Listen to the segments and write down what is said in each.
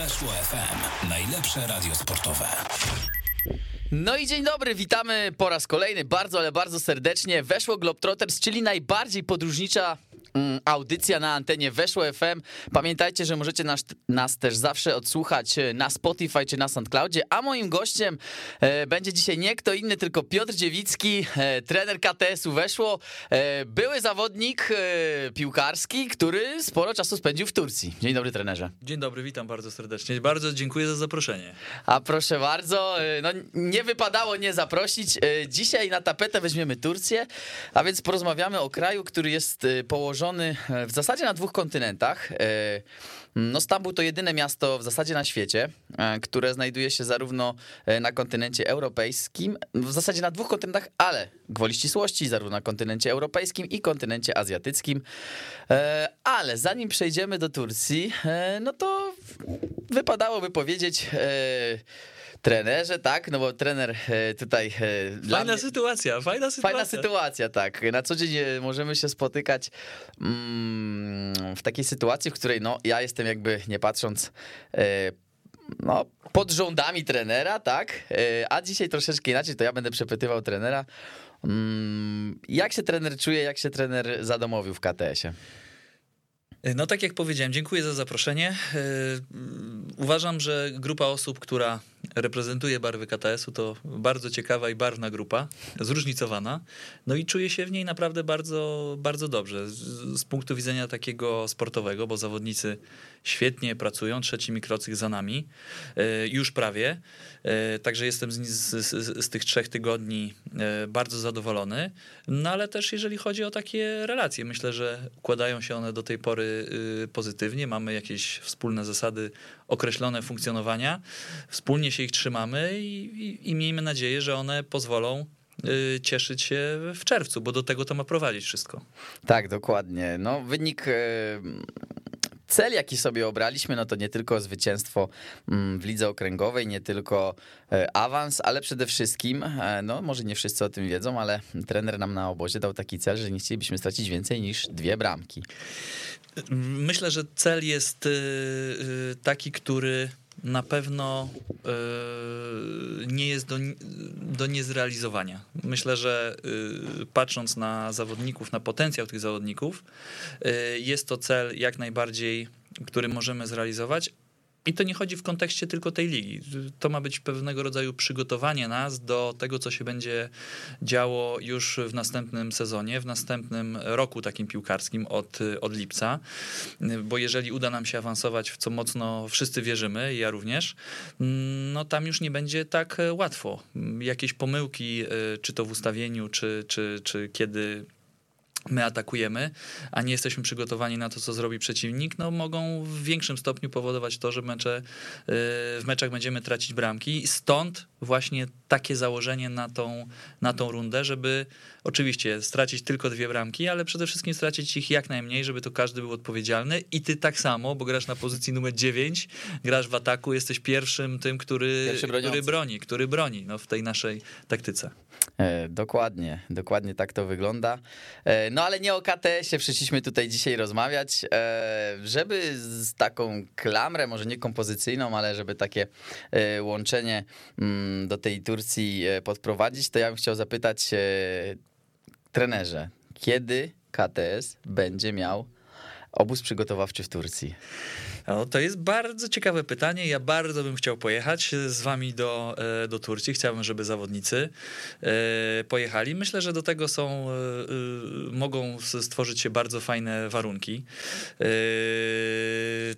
Weszło FM. Najlepsze radio sportowe. No i dzień dobry, witamy po raz kolejny bardzo, ale bardzo serdecznie. Weszło Globetrotters, czyli najbardziej podróżnicza audycja na antenie Weszło FM. Pamiętajcie, że możecie nas, nas też zawsze odsłuchać e, na Spotify czy na SoundCloudzie, a moim gościem e, będzie dzisiaj nie kto inny, tylko Piotr Dziewicki, e, trener KTS-u Weszło, były zawodnik piłkarski, który sporo czasu spędził w Turcji. Dzień dobry trenerze. Dzień dobry, witam bardzo serdecznie. Bardzo dziękuję za zaproszenie. A proszę bardzo, no nie wypadało nie zaprosić. Dzisiaj na tapetę weźmiemy Turcję, a więc porozmawiamy o kraju, który jest e, położony e, w zasadzie na dwóch kontynentach. E, No Stambuł to jedyne miasto w zasadzie na świecie, e, które znajduje się zarówno na kontynencie europejskim, w zasadzie na dwóch kontynentach, ale gwoli ścisłości, zarówno na kontynencie europejskim i kontynencie azjatyckim. Ale zanim przejdziemy do Turcji, no to wypadałoby powiedzieć trenerze, tak? No bo trener e, tutaj e, Fajna mnie... sytuacja, fajna sytuacja. Fajna sytuacja, tak. Na co dzień e, możemy się spotykać mm, w takiej sytuacji, w której no, ja jestem jakby nie patrząc no, pod rządami trenera, tak? A dzisiaj troszeczkę inaczej, to ja będę przepytywał trenera. Mm, Jak się trener czuje, jak się trener zadomowił w KTS-ie? No tak jak powiedziałem, dziękuję za zaproszenie. Uważam, że grupa osób, która reprezentuje barwy KTS-u to bardzo ciekawa i barwna grupa, zróżnicowana. No i czuję się w niej naprawdę bardzo, bardzo dobrze. Z, z punktu widzenia takiego sportowego, bo zawodnicy świetnie pracują, trzeci mikrocykl za nami, yy, już prawie. Yy, Także jestem z, z, z, tych trzech tygodni yy, bardzo zadowolony. No ale też jeżeli chodzi o takie relacje, myślę, że układają się one do tej pory yy, pozytywnie. Mamy jakieś wspólne zasady określone funkcjonowania. Wspólnie się ich trzymamy i, i, i miejmy nadzieję, że one pozwolą yy, cieszyć się w czerwcu, bo do tego to ma prowadzić wszystko. Tak, dokładnie. No, wynik. e, Cel, jaki sobie obraliśmy, no to nie tylko zwycięstwo mm, w lidze okręgowej, nie tylko e, awans, ale przede wszystkim, no może nie wszyscy o tym wiedzą, ale trener nam na obozie dał taki cel, że nie chcielibyśmy stracić więcej niż dwie bramki. Myślę, że cel jest y, y, taki, który na pewno y, nie jest do, do niezrealizowania. Myślę, że patrząc na zawodników, na potencjał tych zawodników, jest to cel jak najbardziej, który możemy zrealizować. I to nie chodzi w kontekście tylko tej ligi. To ma być pewnego rodzaju przygotowanie nas do tego, co się będzie działo już w następnym sezonie, w następnym roku takim piłkarskim od, od lipca. Bo jeżeli uda nam się awansować, w co mocno wszyscy wierzymy, ja również, no tam już nie będzie tak łatwo. Jakieś pomyłki, czy to w ustawieniu, czy, czy, czy kiedy my atakujemy, a nie jesteśmy przygotowani na to, co zrobi przeciwnik, no mogą w większym stopniu powodować to, że mecze, y, w meczach będziemy tracić bramki. Stąd właśnie takie założenie na tą, na tą rundę, żeby oczywiście stracić tylko dwie bramki, ale przede wszystkim stracić ich jak najmniej, żeby to każdy był odpowiedzialny i ty tak samo, bo grasz na pozycji numer 9, grasz w ataku, jesteś pierwszym tym, który, który broni, który broni no, w tej naszej taktyce. E, Dokładnie, dokładnie tak to wygląda. E, No ale nie o KTS-ie przyszliśmy tutaj dzisiaj rozmawiać, e, żeby z taką klamrę, może nie kompozycyjną, ale żeby takie e, łączenie mm, do tej Turcji e, podprowadzić, to ja bym chciał zapytać e, trenerze, kiedy KTS będzie miał obóz przygotowawczy w Turcji? No, to jest bardzo ciekawe pytanie. Ja bardzo bym chciał pojechać z wami do, e, do Turcji. Chciałbym, żeby zawodnicy e, pojechali. Myślę, że do tego są, e, mogą stworzyć się bardzo fajne warunki.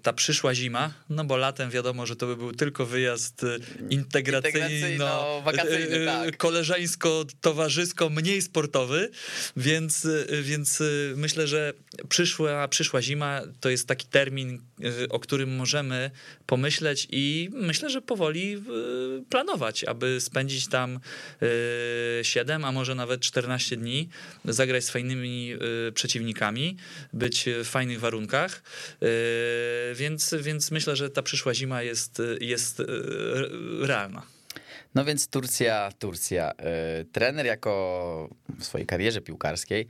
Ta przyszła zima, no bo latem wiadomo, że to by był tylko wyjazd integracyjno, tak. koleżeńsko-towarzysko, mniej sportowy, więc, więc myślę, że przyszła, przyszła zima to jest taki termin, o którym możemy pomyśleć i myślę, że powoli e, planować, aby spędzić tam e, 7, a może nawet 14 dni, zagrać z fajnymi e, przeciwnikami, być w fajnych warunkach, E, więc, więc myślę, że ta przyszła zima jest, jest e, realna. No więc Turcja, Turcja. E, trener jako w swojej karierze piłkarskiej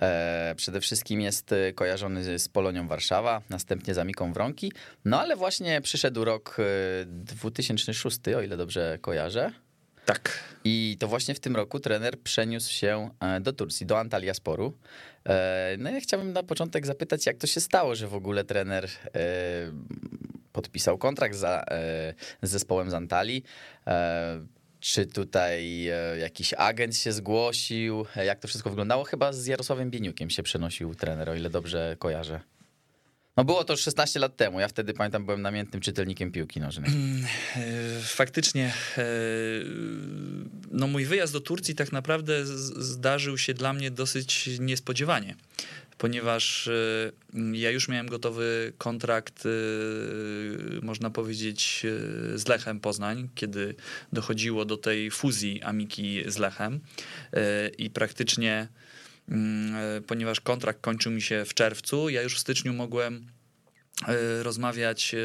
e, przede wszystkim jest e, kojarzony z Polonią Warszawa, następnie z Amiką Wronki, no ale właśnie przyszedł rok 2006, o ile dobrze kojarzę. Tak. I to właśnie w tym roku trener przeniósł się do Turcji, do Antalya Sporu. No ja chciałbym na początek zapytać, jak to się stało, że w ogóle trener podpisał kontrakt za, e, z zespołem z Antalii. E, czy tutaj e, jakiś agent się zgłosił? Jak to wszystko wyglądało? Chyba z Jarosławem Bieniukiem się przenosił trener, o ile dobrze kojarzę. No było to 16 lat temu. Ja wtedy pamiętam, byłem namiętnym czytelnikiem piłki nożnej. Mm, faktycznie, no mój wyjazd do Turcji tak naprawdę zdarzył się dla mnie dosyć niespodziewanie ponieważ y, ja już miałem gotowy kontrakt, y, można powiedzieć, y, z Lechem Poznań, kiedy dochodziło do tej fuzji Amiki z Lechem. I praktycznie, mm, ponieważ kontrakt kończył mi się w czerwcu, ja już w styczniu mogłem rozmawiać e,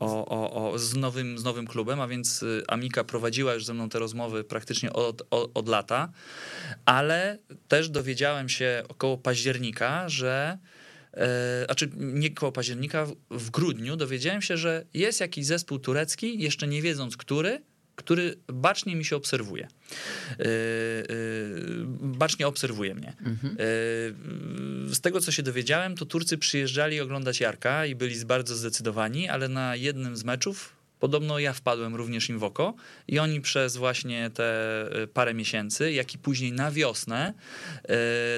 o, o, o, z, nowym, z nowym klubem, a więc e, Amika prowadziła już ze mną te rozmowy praktycznie od, od, od lata, ale też dowiedziałem się około października, że znaczy nie koło października, w grudniu dowiedziałem się, że jest jakiś zespół turecki, jeszcze nie wiedząc który, który bacznie mi się obserwuje. E, e, bacznie obserwuje mnie. Mhm. E, z tego, co się dowiedziałem, to Turcy przyjeżdżali oglądać Jarka i byli bardzo zdecydowani, ale na jednym z meczów Podobno ja wpadłem również im w oko i oni przez właśnie te parę miesięcy, jak i później na wiosnę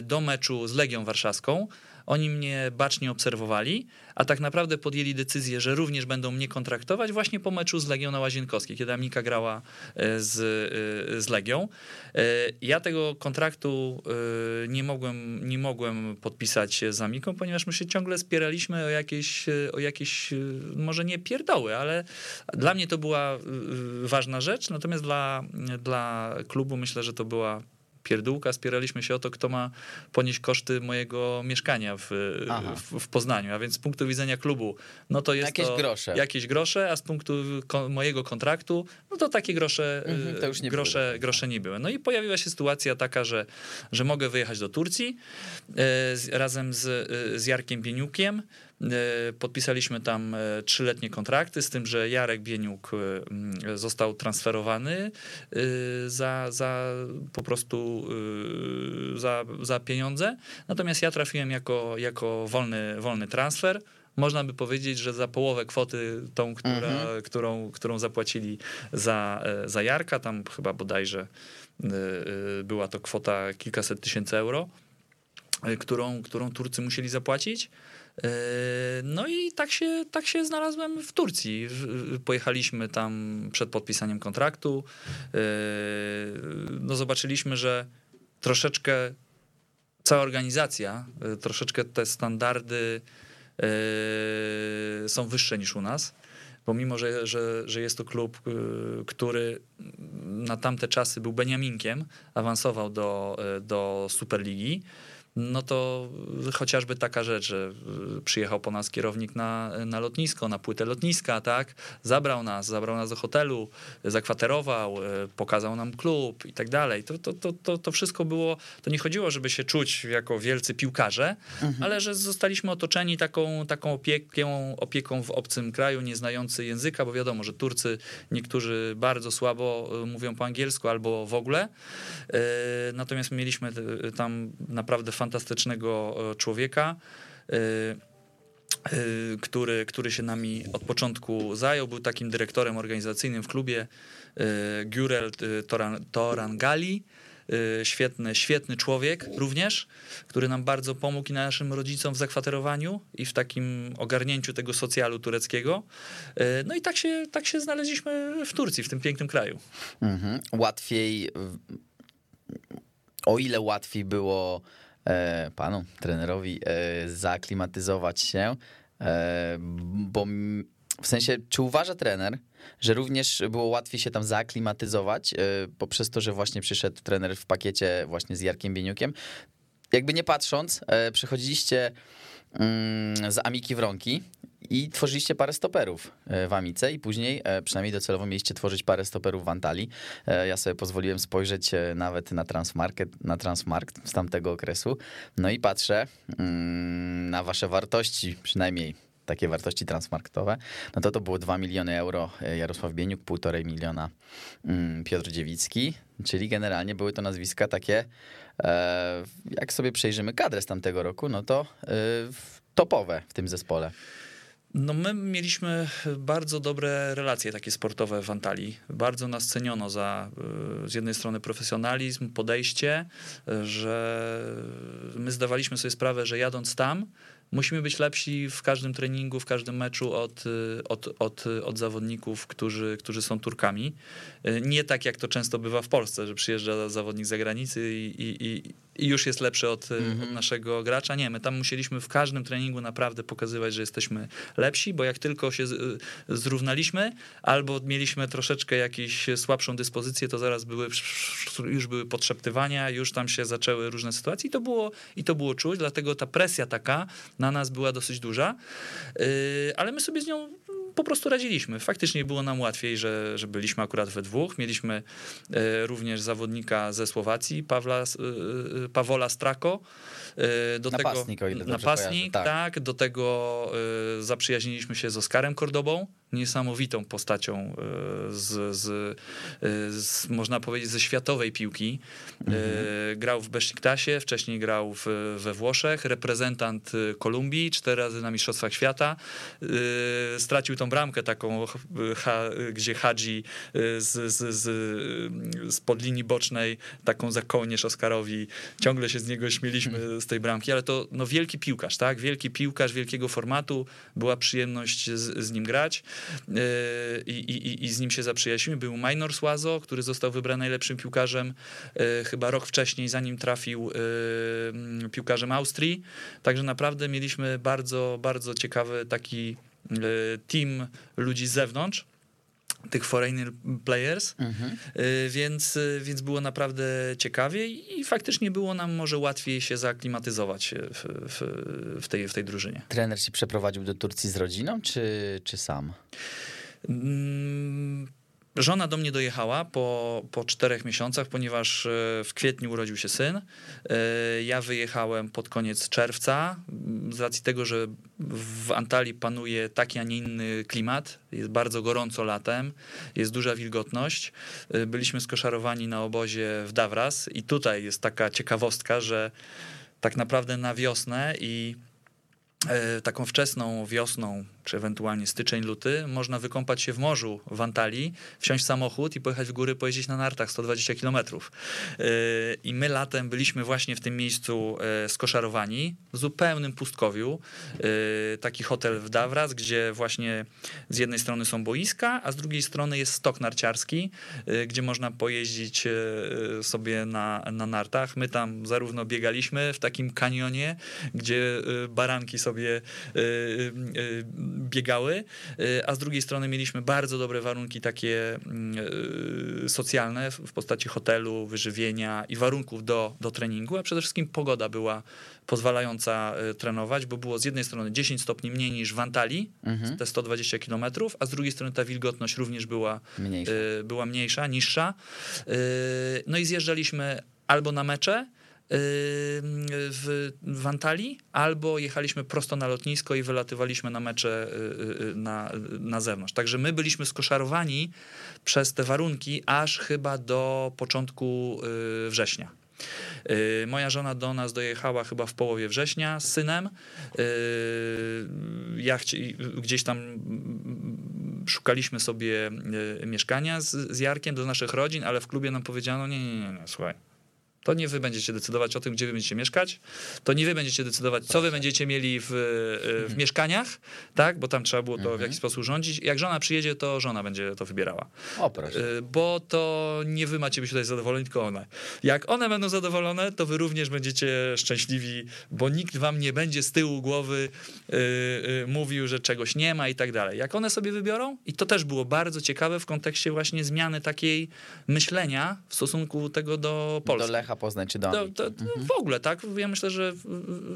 do meczu z Legią Warszawską oni mnie bacznie obserwowali, a tak naprawdę podjęli decyzję, że również będą mnie kontraktować właśnie po meczu z Legią na Łazienkowskiej, kiedy Amika grała e, z, e, z Legią. E, ja tego kontraktu nie mogłem, nie mogłem podpisać z Amiką, ponieważ my się ciągle spieraliśmy o jakieś, o jakieś może nie pierdoły, ale dla mnie to była ważna rzecz, natomiast dla, dla klubu myślę, że to była pierdółka, spieraliśmy się o to, kto ma ponieść koszty mojego mieszkania w, w, w, Poznaniu. A więc z punktu widzenia klubu, no to jest jakieś to grosze. jakieś grosze, a z punktu mojego kontraktu, no to takie grosze, mhm, to nie grosze, były. grosze nie były. No i pojawiła się sytuacja taka, że, że mogę wyjechać do Turcji e, z, razem z, e, z Jarkiem Bieniukiem. E, podpisaliśmy tam e, trzyletnie kontrakty, z tym, że Jarek Bieniuk e, został transferowany za, za po prostu za, za pieniądze. Natomiast ja trafiłem jako, jako wolny, wolny transfer można by powiedzieć, że za połowę kwoty, tą, która, mhm. którą, którą zapłacili za, za Jarka, tam chyba bodajże była to kwota kilkaset tysięcy euro, którą, którą Turcy musieli zapłacić. E, no i tak się, tak się znalazłem w Turcji. Pojechaliśmy tam przed podpisaniem kontraktu. E, no zobaczyliśmy, że troszeczkę cała organizacja, e, troszeczkę te standardy są wyższe niż u nas. Pomimo, że, że, że jest to klub, który na tamte czasy był Beniaminkiem, awansował do, do Superligi no to chociażby taka rzecz, że y, przyjechał po nas kierownik na, na lotnisko, na płytę lotniska, tak? Zabrał nas, zabrał nas do hotelu, zakwaterował, y, pokazał nam klub i tak dalej. To, to, to, to, to wszystko było, to nie chodziło, żeby się czuć jako wielcy piłkarze, mhm. ale że zostaliśmy otoczeni taką, taką opieką, opieką w obcym kraju, nie znający języka, bo wiadomo, że Turcy niektórzy bardzo słabo y, mówią po angielsku albo w ogóle. Natomiast mieliśmy tam naprawdę fantastyczne fantastycznego e, człowieka e, e, który, który się nami od początku zajął. Był takim dyrektorem organizacyjnym w klubie Gurel Toran, Torangali. Świetny, świetny człowiek również, który nam bardzo pomógł i naszym rodzicom w zakwaterowaniu i w takim ogarnięciu tego socjalu tureckiego. No i tak się, tak się znaleźliśmy w Turcji, w tym pięknym kraju. Mhm. Łatwiej, o ile łatwiej było panu trenerowi e, zaaklimatyzować się, e, bo w sensie, czy uważa trener, że również było łatwiej się tam zaaklimatyzować poprzez to, że właśnie przyszedł trener w pakiecie właśnie z Jarkiem Bieniukiem? Jakby nie patrząc, przechodziliście z Amiki Wronki, I tworzyliście parę stoperów e, w Amice i później e, przynajmniej docelowo mieliście tworzyć parę stoperów w Antalii. E, Ja sobie pozwoliłem spojrzeć nawet na Transmarket, na Transmarkt z tamtego okresu. No i patrzę mm, na wasze wartości, przynajmniej takie wartości transmarktowe, no to to było 2 miliony euro Jarosław Bieniuk, 1,5 miliona mm, Piotr Dziewicki, czyli generalnie były to nazwiska takie, jak sobie przejrzymy kadrę z tamtego roku, no to e, topowe w tym zespole. No my mieliśmy bardzo dobre relacje takie sportowe w Antalii. Bardzo nas ceniono za y, z jednej strony profesjonalizm, podejście, że my zdawaliśmy sobie sprawę, że jadąc tam musimy być lepsi w każdym treningu, w każdym meczu od, y, od, od, od zawodników, którzy, którzy są Turkami. Y, Nie tak jak to często bywa w Polsce, że przyjeżdża zawodnik z zagranicy i, i, i, już jest lepszy od, y, od naszego gracza. Nie, my tam musieliśmy w każdym treningu naprawdę pokazywać, że jesteśmy lepsi, bo jak tylko się y, zrównaliśmy albo mieliśmy troszeczkę jakąś słabszą dyspozycję, to zaraz były, już były podszeptywania, już tam się zaczęły różne sytuacje i to było, i to było czuć, dlatego ta presja taka na nas była dosyć duża, Yy, ale my sobie z nią po prostu radziliśmy. Faktycznie było nam łatwiej, że, że byliśmy akurat we dwóch. Mieliśmy e, również zawodnika ze Słowacji, Pawla, e, Pawola Strako. Do Napastnik, o ile tego, napastnik, kojarzę, tak. tak. Do tego zaprzyjaźniliśmy się z Oskarem Kordobą, niesamowitą postacią e, z, z, e, z, można powiedzieć, ze światowej piłki. E, Grał w Besziktasie, wcześniej grał w, we Włoszech, reprezentant Kolumbii, cztery razy na Mistrzostwach Świata. Stracił tą bramkę taką, gdzie Hadzi z, z, z, z pod linii bocznej taką za kołnierz Oskarowi. Ciągle się z niego śmieliśmy z tej bramki, ale to no, wielki piłkarz, tak? Wielki piłkarz wielkiego formatu. Była przyjemność z, z nim grać i, i, i z nim się zaprzyjaźniliśmy. Był Minor Słazo, który został wybrany najlepszym piłkarzem e, chyba rok wcześniej, zanim trafił e, piłkarzem Austrii. Także naprawdę mieliśmy bardzo, bardzo ciekawy taki e, team ludzi z zewnątrz tych foreign players, Y, więc, y, więc było naprawdę ciekawie i faktycznie było nam może łatwiej się zaaklimatyzować w, w, w, tej, w tej drużynie. Trener się przeprowadził do Turcji z rodziną, czy, czy sam? Mm, Żona do mnie dojechała po, po czterech miesiącach, ponieważ e, w kwietniu urodził się syn. E, Ja wyjechałem pod koniec czerwca, z racji tego, że w Antalii panuje taki, a nie inny klimat. Jest bardzo gorąco latem, jest duża wilgotność. E, Byliśmy skoszarowani na obozie w Dawras i tutaj jest taka ciekawostka, że tak naprawdę na wiosnę i taką wczesną wiosną, czy ewentualnie styczeń, luty, można wykąpać się w morzu w Antalii, wsiąść w samochód i pojechać w góry, pojeździć na nartach 120 kilometrów. Yy, I my latem byliśmy właśnie w tym miejscu e, skoszarowani, w zupełnym pustkowiu. Yy, Taki hotel w Dawras, gdzie właśnie z jednej strony są boiska, a z drugiej strony jest stok narciarski, yy, gdzie można pojeździć sobie na, na nartach. My tam zarówno biegaliśmy w takim kanionie, gdzie baranki sobie biegały, e, a z drugiej strony mieliśmy bardzo dobre warunki takie mm, e, socjalne w postaci hotelu, wyżywienia i warunków do, do treningu, a przede wszystkim pogoda była pozwalająca e, trenować, bo było z jednej strony 10 stopni mniej niż w Antalii, Mhm. te 120 km, a z drugiej strony ta wilgotność również była Mniejsza. y, była mniejsza, niższa. Y, No i zjeżdżaliśmy albo na mecze y, w, w Antalii, albo jechaliśmy prosto na lotnisko i wylatywaliśmy na mecze y, y, na, na zewnątrz. Także my byliśmy skoszarowani przez te warunki aż chyba do początku y, września. Y, Moja żona do nas dojechała chyba w połowie września z synem. Y, Ja gdzieś tam szukaliśmy sobie y, mieszkania z, z Jarkiem do naszych rodzin, ale w klubie nam powiedziano: nie, nie, nie, nie słuchaj. To nie wy będziecie decydować o tym, gdzie wy będziecie mieszkać. To nie wy będziecie decydować, co wy będziecie mieli w, y, w mieszkaniach, tak? Bo tam trzeba było to w jakiś sposób urządzić. Jak żona przyjedzie, to żona będzie to wybierała. O proszę. Y, bo to nie wy macie być tutaj zadowoleni, tylko one. Jak one będą zadowolone, to wy również będziecie szczęśliwi, bo nikt wam nie będzie z tyłu głowy y, y, mówił, że czegoś nie ma i tak dalej. Jak one sobie wybiorą, i to też było bardzo ciekawe w kontekście właśnie zmiany takiej myślenia w stosunku tego do Polski. Do Lecha Lecha Poznań czy do To, to, to W ogóle, tak? Ja myślę, że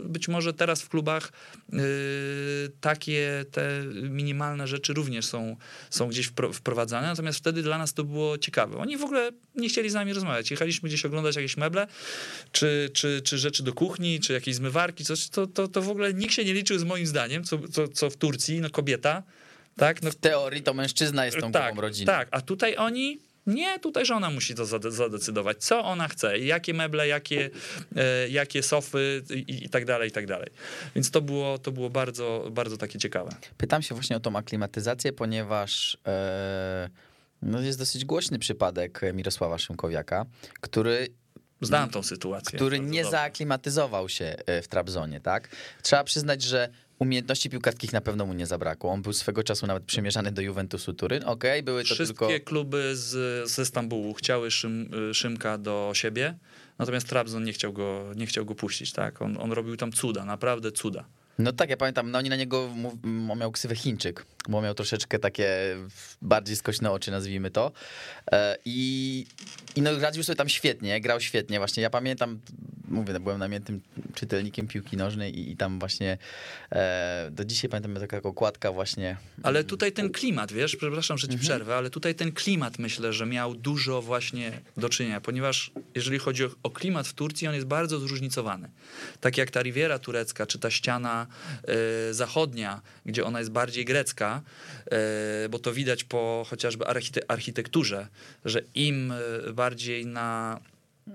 być może teraz w klubach yy, takie te minimalne rzeczy również są, są gdzieś wpro- wprowadzane, natomiast wtedy dla nas to było ciekawe. Oni w ogóle nie chcieli z nami rozmawiać. Jechaliśmy gdzieś oglądać jakieś meble, czy, czy, czy rzeczy do kuchni, czy jakieś zmywarki, coś, to, to, to w ogóle nikt się nie liczył z moim zdaniem, co, co, co w Turcji, no kobieta, tak? No, W teorii to mężczyzna jest tą tak, głową rodziny. Tak, a tutaj oni. Nie, tutaj żona musi to zade- zadecydować, co ona chce, jakie meble, jakie, e, jakie sofy i, tak dalej, i tak dalej. Więc to było, to było bardzo, bardzo takie ciekawe. Pytam się właśnie o tą aklimatyzację, ponieważ e, no jest dosyć głośny przypadek Mirosława Szymkowiaka, który, Znam tą sytuację. który nie dobrze. zaaklimatyzował się e, w Trabzonie, tak? Trzeba przyznać, że umiejętności piłkarskich na pewno mu nie zabrakło. On był swego czasu nawet przymierzany do Juventusu Turyn. Okej, były to Wszystkie tylko... kluby z, ze Stambułu chciały Szym, Szymka do siebie, natomiast Trabzon nie chciał go, nie chciał go puścić. Tak? On, on robił tam cuda, naprawdę cuda. No tak, ja pamiętam, no oni na niego, mów- miał ksywę Chińczyk, bo miał troszeczkę takie bardziej skośne oczy, nazwijmy to. E, I, i no radził sobie tam świetnie, grał świetnie właśnie. Ja pamiętam, mówię, no, byłem namiętnym czytelnikiem piłki nożnej i, i tam właśnie e, do dzisiaj pamiętam taka okładka właśnie. Ale tutaj ten klimat, wiesz, przepraszam, że ci Mhm. przerwę, ale tutaj ten klimat myślę, że miał dużo właśnie do czynienia, ponieważ jeżeli chodzi o, o klimat w Turcji, on jest bardzo zróżnicowany. Tak jak ta Riviera turecka, czy ta ściana e, zachodnia, gdzie ona jest bardziej grecka, e, bo to widać po chociażby archite- architekturze, że im e, bardziej na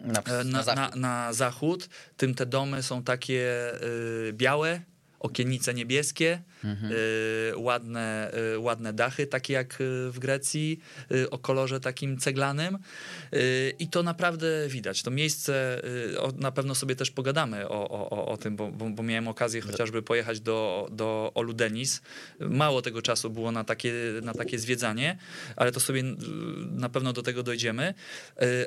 Na, E, na, na, zachód. na, na zachód, tym te domy są takie y, białe, okiennice niebieskie, Mhm. y, ładne, y, ładne dachy, takie jak y, w Grecji, y, o kolorze takim ceglanym. Y, I to naprawdę widać. To miejsce, y, o, na pewno sobie też pogadamy o, o, o- tym, bo, bo, bo miałem okazję chociażby pojechać do, do Oludenis. Mało tego czasu było na takie, na takie zwiedzanie, ale to sobie na pewno do tego dojdziemy.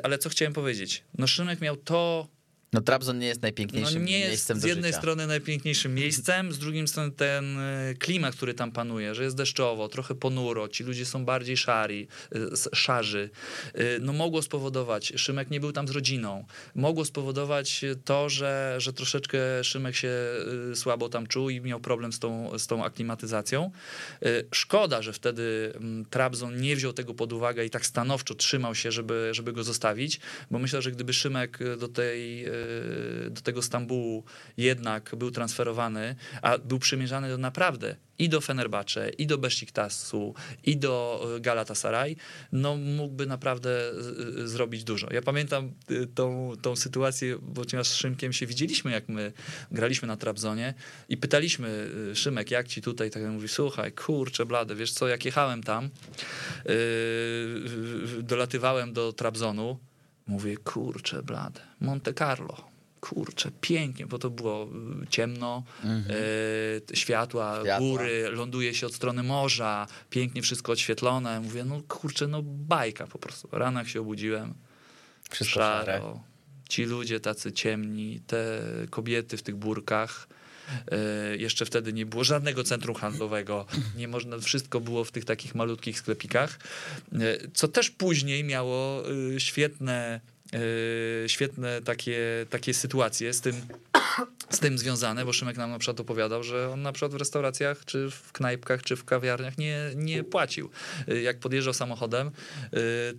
Ale co chciałem powiedzieć? No Szymek miał to No Trabzon nie jest no najpiękniejszym nie jest miejscem z do jednej życia. strony najpiękniejszym miejscem, z drugiej strony ten e, klimat, który tam panuje, że jest deszczowo, trochę ponuro, ci ludzie są bardziej szari, e, szarzy. E, No mogło spowodować, Szymek nie był tam z rodziną, mogło spowodować to, że, że troszeczkę Szymek się słabo tam czuł i miał problem z tą, z tą aklimatyzacją. Szkoda, że wtedy Trabzon nie wziął tego pod uwagę i tak stanowczo trzymał się, żeby, żeby go zostawić, bo myślę, że gdyby Szymek do, tej, do tego Stambułu jednak był transferowany, a był przymierzany do naprawdę i do Fenerbahce, i do Besiktasu, i do e, Galatasaray, no mógłby naprawdę z- zrobić dużo. Ja pamiętam tą, tą sytuację, bo ponieważ z Szymkiem się widzieliśmy, jak my graliśmy na Trabzonie i pytaliśmy Szymek, jak ci tutaj, tak mówi, słuchaj, kurczę blade, wiesz co, jak jechałem tam, yy, dolatywałem do Trabzonu, mówię, kurczę blade, Monte Carlo, kurczę, pięknie, bo to było y, ciemno, y, światła, Światła. góry, ląduje się od strony morza, pięknie wszystko odświetlone. Mówię, no kurczę, no bajka po prostu. Rano jak się obudziłem, Wszystko szare. szaro. Ci ludzie tacy ciemni, te kobiety w tych burkach. E, jeszcze wtedy nie było żadnego centrum handlowego. Nie można, wszystko było w tych takich malutkich sklepikach. E, co też później miało e, świetne, świetne takie, takie sytuacje z tym, z tym związane, bo Szymek nam na przykład opowiadał, że on na przykład w restauracjach, czy w knajpkach, czy w kawiarniach nie, nie płacił. Y, Jak podjeżdżał samochodem, y,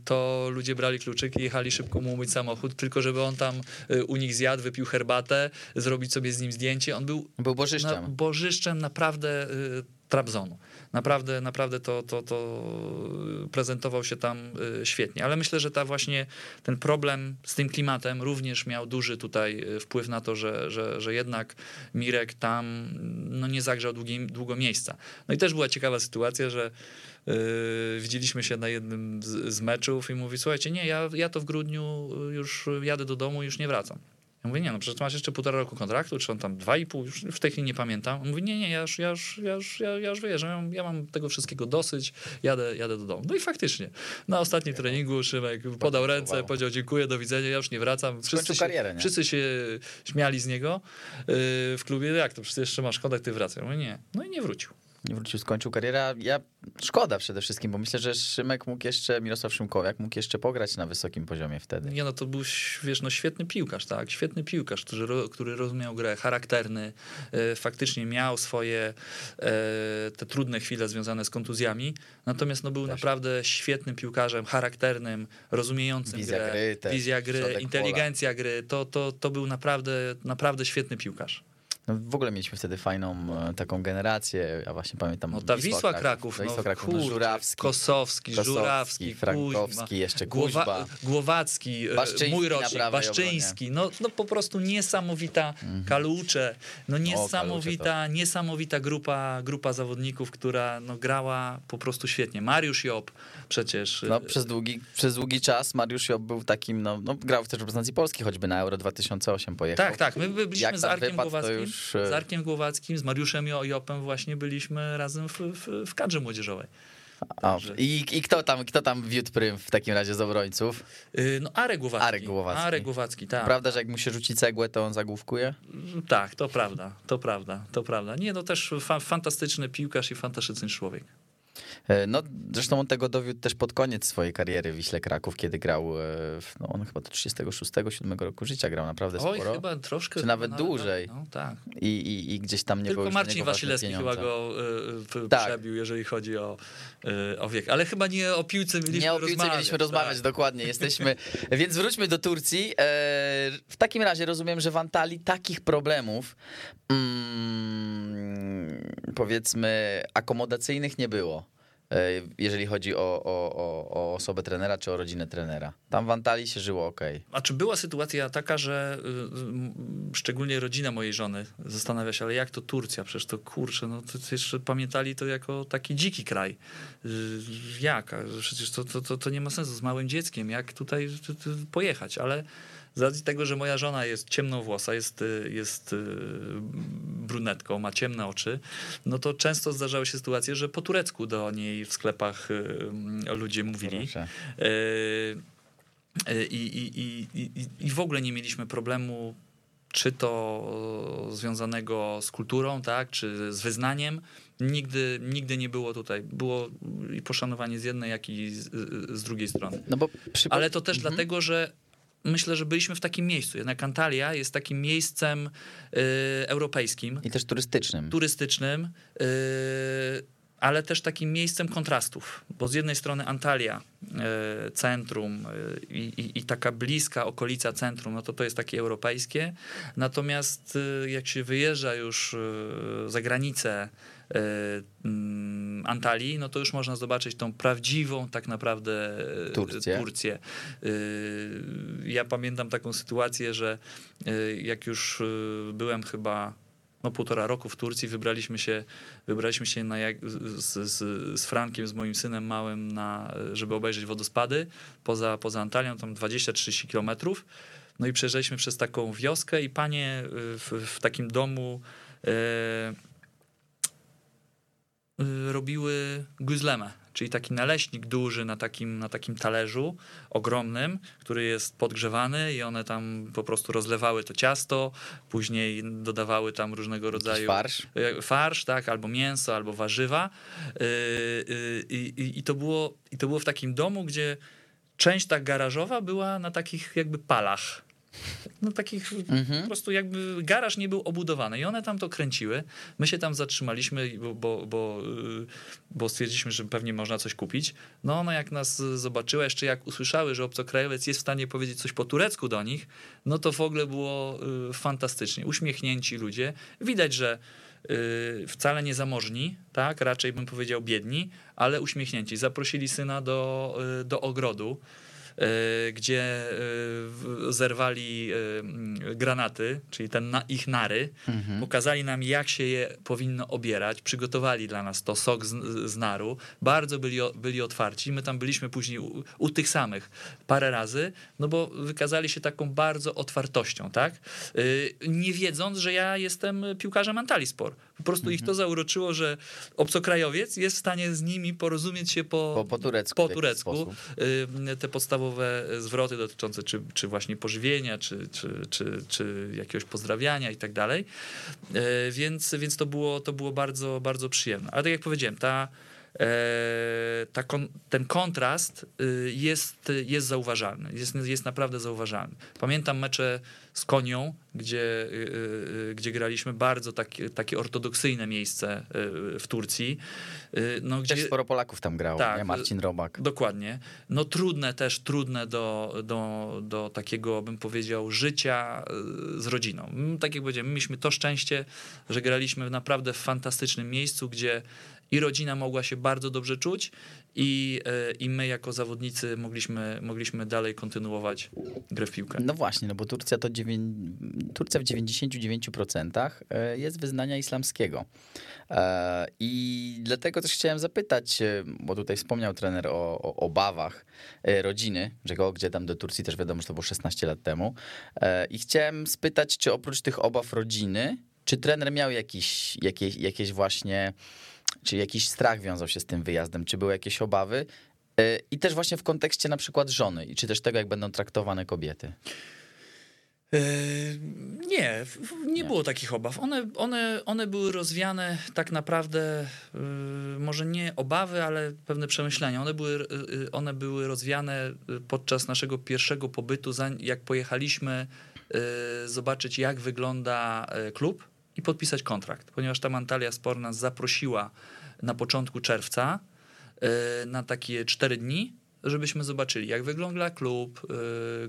to ludzie brali kluczyk i jechali szybko mu umyć samochód, tylko żeby on tam u nich zjadł, wypił herbatę, zrobić sobie z nim zdjęcie. On był Był bożyszczem. na, bożyszczem naprawdę Trabzonu. Naprawdę, naprawdę to, to, to prezentował się tam y, świetnie. Ale myślę, że ta właśnie ten problem z tym klimatem również miał duży tutaj y, wpływ na to, że, że, że jednak Mirek tam no, nie zagrzał długi, długo miejsca. No i też była ciekawa sytuacja, że y, widzieliśmy się na jednym z, meczów i mówi, słuchajcie, nie, ja, ja to w grudniu już jadę do domu już nie wracam. Ja mówię, nie, no przecież masz jeszcze półtora roku kontraktu, czy on tam dwa i pół, już w tej chwili nie pamiętam. On mówi, nie, nie, ja już, ja już, ja już, ja, ja już wyjeżdżam, ja mam, ja mam tego wszystkiego dosyć, jadę, jadę do domu. No i faktycznie, na ostatnim treningu Szymek podał ręce, powiedział dziękuję, do widzenia, ja już nie wracam. Wszyscy się, karierę, nie? wszyscy się śmiali z niego yy, w klubie, jak to, przecież jeszcze masz kontakt, ty wracaj. Ja mówię, nie, no i nie wrócił. Nie wrócił, skończył karierę. Ja szkoda przede wszystkim, bo myślę, że Szymek mógł jeszcze, Mirosław Szymkowiak mógł jeszcze pograć na wysokim poziomie wtedy. Nie no, to był wiesz, no, świetny piłkarz, tak? Świetny piłkarz, który, który rozumiał grę, charakterny, e, faktycznie miał swoje e, te trudne chwile związane z kontuzjami, natomiast no, był Też. naprawdę świetnym piłkarzem, charakternym, rozumiejącym Wizja grę, gry, też, wizja gry, inteligencja pola. gry, to, to, to był naprawdę, naprawdę świetny piłkarz. No w ogóle mieliśmy wtedy fajną e, taką generację, ja właśnie pamiętam. No ta Wisła, Kraków, Kraków, Wisła no, Kraków no, Żurawski, Kosowski, Kosowski Żurawski, Frankowski, Kuźma, jeszcze Kuźba. Głowa, Głowacki, e, Baszczyński mój rocznik, Baszczyński, no, no po prostu niesamowita mhm. Kalucze, no niesamowita, o, Kalucze niesamowita grupa, grupa zawodników, która no, grała po prostu świetnie. Mariusz Job przecież. No przez długi, przez długi czas Mariusz Job był takim, no, no grał też w reprezentacji Polski, choćby na Euro 2008 pojechał. Tak, tak, my byliśmy Jak z Arkiem Głowackim. Już już... Z Arkiem Głowackim, z Mariuszem Jopem właśnie byliśmy razem w, w, w kadrze młodzieżowej. O, i, I kto tam, kto tam wiódł prym w takim razie z obrońców? Yy, no Arek Głowacki. Arek Głowacki. Arek Głowacki, tak. Prawda, że jak mu się rzuci cegłę, to on zagłówkuje? Tak, to prawda, to prawda, to prawda. Nie, no też fa fantastyczny piłkarz i fantastyczny człowiek. E, no, zresztą on tego dowiódł też pod koniec swojej kariery w Wiśle Kraków, kiedy grał, e, no on chyba do 36-7 roku życia grał naprawdę sporo. Oj, chyba troszkę. Czy nawet, nawet dłużej. No, tak. I, i, I gdzieś tam nie Tylko było Marcin Wasilewski chyba go y, tak. przebił, jeżeli chodzi o, y, o wiek. Ale chyba nie o piłce mieliśmy Nie o piłce rozmawiać, mieliśmy rozmawiać, tak. dokładnie. Jesteśmy. Więc wróćmy do Turcji. w takim razie rozumiem, że w Antalii takich problemów mm, powiedzmy akomodacyjnych nie było. E, jeżeli chodzi o, o, o, o, osobę trenera czy o rodzinę trenera. Tam w Antalii się żyło ok. A czy była sytuacja taka, że y, szczególnie rodzina mojej żony zastanawia się, ale jak to Turcja? Przecież to kurczę, no to jeszcze pamiętali to jako taki dziki kraj. Y, jak? Przecież to, to, to, to nie ma sensu z małym dzieckiem. Jak tutaj pojechać? Ale z racji tego, że moja żona jest ciemnowłosa, jest, y, jest y, brunetką, ma ciemne oczy, no to często zdarzały się sytuacje, że po turecku do niej w sklepach y, ludzie mówili. I, i, i, I w ogóle nie mieliśmy problemu czy to związanego z kulturą, tak, czy z wyznaniem. Nigdy, nigdy nie było tutaj. Było i poszanowanie z jednej, jak i z, z drugiej strony. No bo przy... Ale to też mhm. dlatego, że myślę, że byliśmy w takim miejscu. Jednak Antalya jest takim miejscem y, europejskim. I też turystycznym. Turystycznym. Y, ale też takim miejscem kontrastów, bo z jednej strony Antalya, y, centrum y, i, i, taka bliska okolica centrum, no to to jest takie europejskie, natomiast y, jak się wyjeżdża już za granicę Antalii, no to już można zobaczyć tą prawdziwą tak naprawdę e, Turcję. Turcję. E, ja pamiętam taką sytuację, że jak już byłem chyba no, półtora roku w Turcji, wybraliśmy się, wybraliśmy się na jak, z, z, z Frankiem, z moim synem małym, na, żeby obejrzeć wodospady poza, poza Antalią, tam 20-30 kilometrów. No i przejeżdżaliśmy przez taką wioskę i panie w, w takim domu Y, robiły guzlemę, czyli taki naleśnik duży na takim, na takim talerzu ogromnym, który jest podgrzewany i one tam po prostu rozlewały to ciasto, później dodawały tam różnego rodzaju farsz. Y, farsz, tak, albo mięso, albo warzywa. Y, I, i, i, to było, I to było w takim domu, gdzie część ta garażowa była na takich jakby palach no takich mhm. po prostu jakby garaż nie był obudowany i one tam to kręciły. My się tam zatrzymaliśmy, bo, bo, bo, y, bo stwierdziliśmy, że pewnie można coś kupić. No one jak nas zobaczyły, jeszcze jak usłyszały, że obcokrajowiec jest w stanie powiedzieć coś po turecku do nich, no to w ogóle było y, fantastycznie. Uśmiechnięci ludzie. Widać, że y, wcale nie zamożni, tak, raczej bym powiedział biedni, ale uśmiechnięci. Zaprosili syna do, do ogrodu. E, gdzie e, zerwali e, granaty, czyli ten na, ich nary, mhm. pokazali nam, jak się je powinno obierać, przygotowali dla nas to sok z, z naru, bardzo byli, byli otwarci. My tam byliśmy później u, u, tych samych parę razy, no bo wykazali się taką bardzo otwartością, tak? Nie wiedząc, że ja jestem piłkarzem Antalispor. Po prostu ich to zauroczyło, że obcokrajowiec jest w stanie z nimi porozumieć się po, Po- po turecku Po turecku. Y, Te podstawowe zwroty dotyczące czy, czy właśnie pożywienia, czy, czy, czy, czy jakiegoś pozdrawiania i tak dalej. Y, Więc, więc to było, to było bardzo, bardzo przyjemne. Ale tak jak powiedziałem, ta, e, ta kon, ten kontrast y, jest, jest zauważalny. Jest, jest naprawdę zauważalny. Pamiętam mecze z Konią, gdzie, y, y, gdzie graliśmy bardzo takie, takie ortodoksyjne miejsce w Turcji. No, Też sporo Polaków tam grało, Tak. nie? Marcin Robak. Dokładnie. No trudne też, trudne do, do, do takiego, bym powiedział, życia z rodziną. Mm, Tak jak powiedziałem, my mieliśmy to szczęście, że graliśmy naprawdę w fantastycznym miejscu, gdzie i rodzina mogła się bardzo dobrze czuć i, y, i my jako zawodnicy mogliśmy, mogliśmy dalej kontynuować grę w piłkę. No właśnie, no bo Turcja to dziewię... Turcja w 99% e, jest wyznania islamskiego. E, I dlatego też chciałem zapytać, e, bo tutaj wspomniał trener o, o obawach e, rodziny, że go, gdzie tam do Turcji też wiadomo, że to było 16 lat temu. E, I chciałem spytać, czy oprócz tych obaw rodziny, czy trener miał jakieś, jakieś właśnie, czy jakiś strach wiązał się z tym wyjazdem, czy były jakieś obawy? E, I też właśnie w kontekście na przykład żony, i czy też tego, jak będą traktowane kobiety. E, Nie, nie, było takich obaw. One, one, one były rozwiane tak naprawdę, y, może nie obawy, ale pewne przemyślenia. One były, one były rozwiane podczas naszego pierwszego pobytu, jak pojechaliśmy zobaczyć, jak wygląda klub i podpisać kontrakt, ponieważ ta Antalya Sport nas zaprosiła na początku czerwca y, na takie cztery dni, żebyśmy zobaczyli, jak wygląda klub,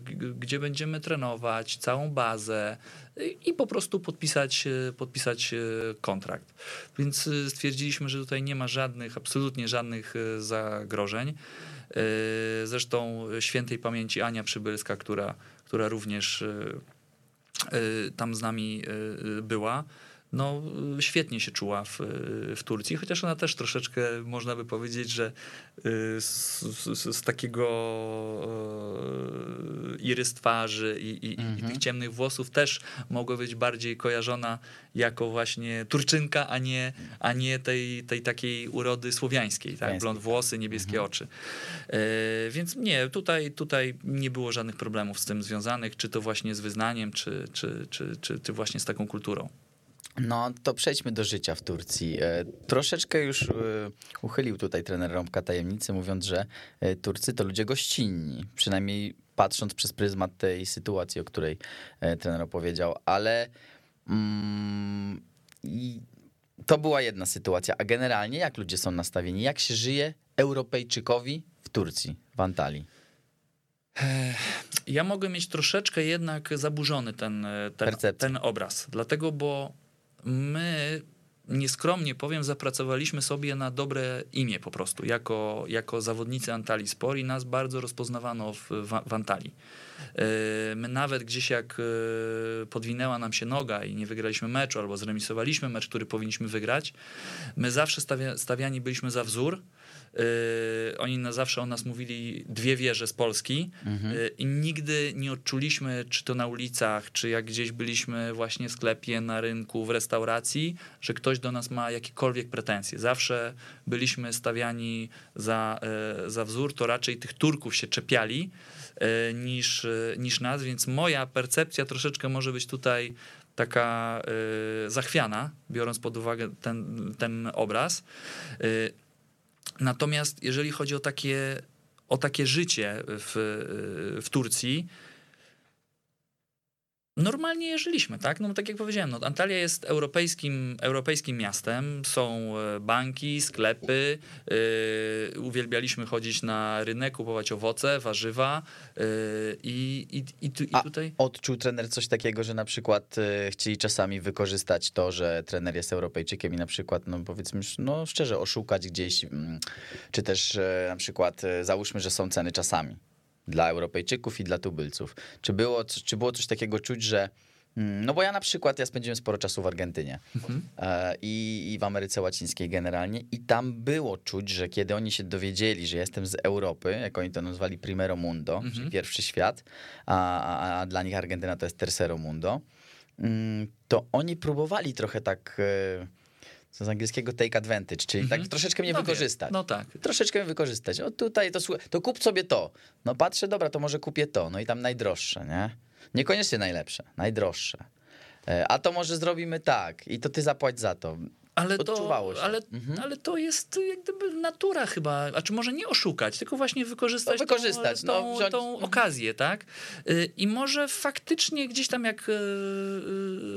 g- gdzie będziemy trenować, całą bazę y, i po prostu podpisać, podpisać kontrakt. Więc stwierdziliśmy, że tutaj nie ma żadnych, absolutnie żadnych zagrożeń. Zresztą świętej pamięci Ania Przybylska, która, która również tam z nami y, była, no świetnie się czuła w, w Turcji, chociaż ona też troszeczkę, można by powiedzieć, że y, z, z, z takiego y, irys twarzy i, i, i tych ciemnych włosów też mogła być bardziej kojarzona jako właśnie Turczynka, a nie, a nie tej, tej takiej urody słowiańskiej, tak? Blond włosy, niebieskie oczy. E, Więc nie, tutaj, tutaj nie było żadnych problemów z tym związanych, czy to właśnie z wyznaniem, czy, czy, czy, czy, czy właśnie z taką kulturą. No to przejdźmy do życia w Turcji. E, Troszeczkę już e, uchylił tutaj trener Rąbka tajemnicy, mówiąc, że e, Turcy to ludzie gościnni, przynajmniej patrząc przez pryzmat tej sytuacji, o której trener opowiedział, ale mm, to była jedna sytuacja, a generalnie jak ludzie są nastawieni, jak się żyje Europejczykowi w Turcji, w Antalii? Ja mogę mieć troszeczkę jednak zaburzony ten, ten, ten obraz, dlatego, bo my nieskromnie powiem, zapracowaliśmy sobie na dobre imię po prostu, jako, jako zawodnicy Antalii Sport i nas bardzo rozpoznawano w, w Antalii. My nawet gdzieś jak e, podwinęła nam się noga i nie wygraliśmy meczu albo zremisowaliśmy mecz, który powinniśmy wygrać, my zawsze stawia, stawiani byliśmy za wzór. E, Oni na zawsze o nas mówili dwie wieże z Polski e, i nigdy nie odczuliśmy, czy to na ulicach, czy jak gdzieś byliśmy właśnie w sklepie, na rynku, w restauracji, że ktoś do nas ma jakiekolwiek pretensje. Zawsze byliśmy stawiani za, za wzór, to raczej tych Turków się czepiali niż, e, niż nas, więc moja percepcja troszeczkę może być tutaj taka e, zachwiana, biorąc pod uwagę ten, ten obraz. E, Natomiast jeżeli chodzi o takie, o takie życie w, w Turcji, normalnie jeżyliśmy, tak? No tak jak powiedziałem, no, Antalya jest europejskim, europejskim miastem, są e, banki, sklepy, yy, uwielbialiśmy chodzić na rynek, kupować owoce, warzywa yy, i, i, i, tu, i A tutaj... odczuł trener coś takiego, że na przykład chcieli czasami wykorzystać to, że trener jest Europejczykiem i na przykład, no powiedzmy, no szczerze, oszukać gdzieś, mm, czy też na przykład załóżmy, że są ceny czasami dla Europejczyków i dla tubylców. Czy było, czy było coś takiego czuć, że mm, no bo ja na przykład, ja spędziłem sporo czasu w Argentynie e, i, i w Ameryce Łacińskiej generalnie i tam było czuć, że kiedy oni się dowiedzieli, że jestem z Europy, jak oni to nazwali Primero Mundo, czyli pierwszy świat, a, a, a dla nich Argentyna to jest Tercero Mundo, mm, to oni próbowali trochę tak... co z angielskiego take advantage, czyli tak troszeczkę mnie No wykorzystać. No tak. Troszeczkę mnie wykorzystać. O tutaj to, to kup sobie to. No patrzę, dobra, to może kupię to. No i tam najdroższe, nie? Niekoniecznie najlepsze, najdroższe. E, A to może zrobimy tak i to ty zapłać za to. Ale to, ale, Mhm. ale to jest jak gdyby natura chyba, a czy może nie oszukać, tylko właśnie wykorzystać, No, wykorzystać, tą, no, wziąć- tą okazję, tak? Y, I może faktycznie gdzieś tam jak y,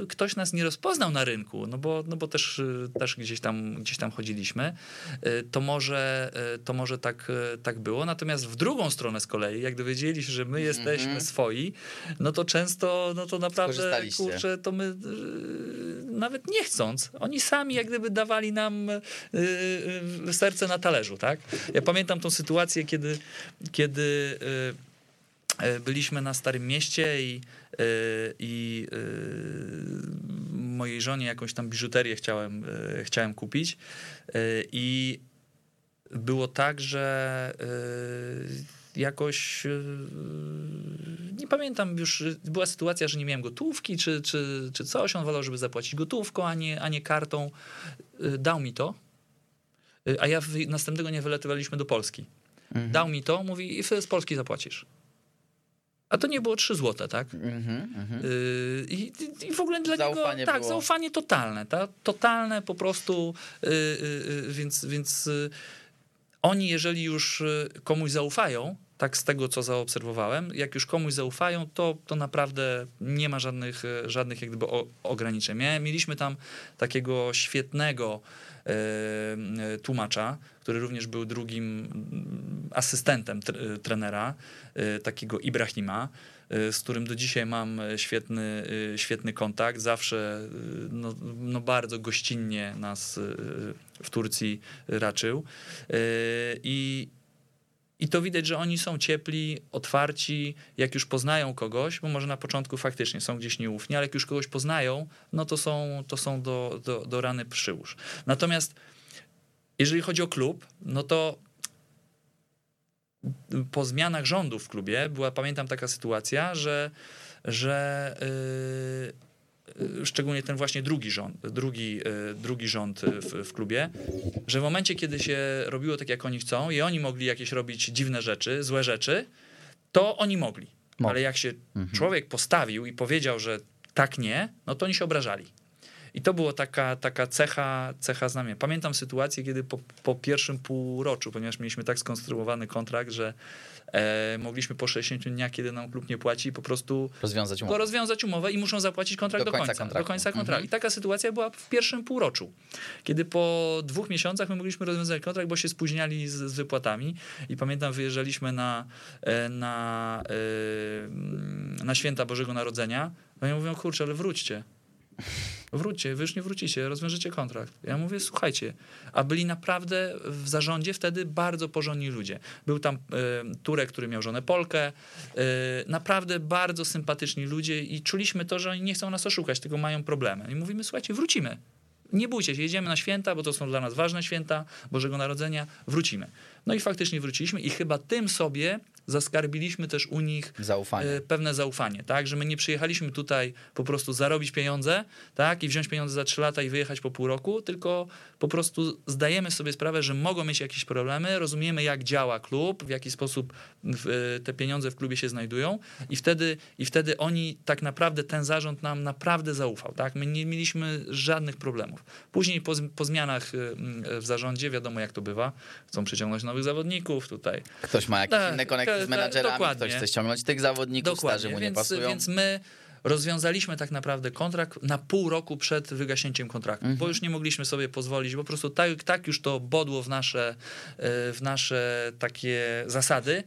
y, ktoś nas nie rozpoznał na rynku, no bo, no bo też, też gdzieś, tam, gdzieś tam chodziliśmy, to może, to może tak, tak było. Natomiast w drugą stronę z kolei, jak dowiedzieli się, że my jesteśmy Mhm. swoi, no to często, no to naprawdę, kurczę, to my nawet nie chcąc, oni sami jak gdyby dawali nam y, y, serce na talerzu, tak? Ja pamiętam tą sytuację, kiedy, kiedy y, y, byliśmy na Starym Mieście i, y, i y, mojej żonie jakąś tam biżuterię chciałem, y, chciałem kupić y, i było tak, że y, jakoś y, nie pamiętam już, y, była sytuacja, że nie miałem gotówki czy, czy, czy coś, on wolał, żeby zapłacić gotówką, a nie, a nie kartą. Y, Dał mi to, y, a ja wy- następnego nie wyletywaliśmy do Polski. Mhm. Dał mi to, mówi i z Polski zapłacisz. A to nie było 3 złote, tak? Mhm, mhm. Yy, I, I w ogóle dla Zaufanie niego. Tak, było. zaufanie totalne, tak? Totalne po prostu. Yy, yy, więc więc oni, jeżeli już yy, komuś zaufają, tak z tego, co zaobserwowałem, jak już komuś zaufają, to, to naprawdę nie ma żadnych, yy, żadnych jak gdyby ograniczeń. Mieliśmy tam takiego świetnego yy, tłumacza, który również był drugim mm, asystentem tr- trenera, takiego Ibrahima, y, z którym do dzisiaj mam y, świetny, y, świetny kontakt. Zawsze y, no, no bardzo gościnnie nas y, w Turcji raczył. Y, I, I to widać, że oni są ciepli, otwarci, jak już poznają kogoś, bo może na początku faktycznie są gdzieś nieufni, ale jak już kogoś poznają, no to są, to są do, do, do rany przyłóż. Natomiast jeżeli chodzi o klub, no to po zmianach rządów w klubie była, pamiętam, taka sytuacja, że, że yy, yy, szczególnie ten właśnie drugi rząd, drugi, yy, drugi rząd w, w klubie, że w momencie, kiedy się robiło tak, jak oni chcą i oni mogli jakieś robić dziwne rzeczy, złe rzeczy, to oni mogli. Mogli. Ale jak się Mhm. człowiek postawił i powiedział, że tak nie, no to oni się obrażali. I to była taka, taka cecha, cecha znamienia. Pamiętam sytuację, kiedy po, po pierwszym półroczu, ponieważ mieliśmy tak skonstruowany kontrakt, że e, mogliśmy po 60 dniach, kiedy nam klub nie płaci, po prostu Rozwiązać umowę. rozwiązać umowę i muszą zapłacić kontrakt Do do, końca końca. kontraktu. Do końca kontraktu. Mhm. I taka sytuacja była w pierwszym półroczu, kiedy po dwóch miesiącach my mogliśmy rozwiązać kontrakt, bo się spóźniali z, z wypłatami. I pamiętam, wyjeżdżaliśmy na, e, na, e, na święta Bożego Narodzenia. No i mówią, kurczę, ale wróćcie. Wróćcie, wy już nie wrócicie, rozwiążecie kontrakt. Ja mówię, słuchajcie, a byli naprawdę w zarządzie wtedy bardzo porządni ludzie. Był tam e, Turek, który miał żonę Polkę, e, naprawdę bardzo sympatyczni ludzie i czuliśmy to, że oni nie chcą nas oszukać, tylko mają problemy. I mówimy, słuchajcie, wrócimy. Nie bójcie się, jedziemy na święta, bo to są dla nas ważne święta Bożego Narodzenia, wrócimy. No i faktycznie wróciliśmy i chyba tym sobie zaskarbiliśmy też u nich Zaufanie. e, pewne zaufanie, tak, że my nie przyjechaliśmy tutaj po prostu zarobić pieniądze, tak, i wziąć pieniądze za trzy lata i wyjechać po pół roku, tylko po prostu zdajemy sobie sprawę, że mogą mieć jakieś problemy, rozumiemy jak działa klub, w jaki sposób e, te pieniądze w klubie się znajdują i wtedy, i wtedy oni tak naprawdę, ten zarząd nam naprawdę zaufał, tak, my nie mieliśmy żadnych problemów. Później po, po zmianach e, w zarządzie, wiadomo jak to bywa, chcą przyciągnąć nowych zawodników tutaj, Ktoś ma jakieś tak, inne konekty tak, z menadżerami, dokładnie. ktoś chce ściągnąć tych zawodników, starzy mu nie więc, pasują. więc my rozwiązaliśmy tak naprawdę kontrakt na pół roku przed wygaśnięciem kontraktu, Mhm. bo już nie mogliśmy sobie pozwolić, po prostu tak, tak już to bodło w nasze, e, w nasze takie zasady,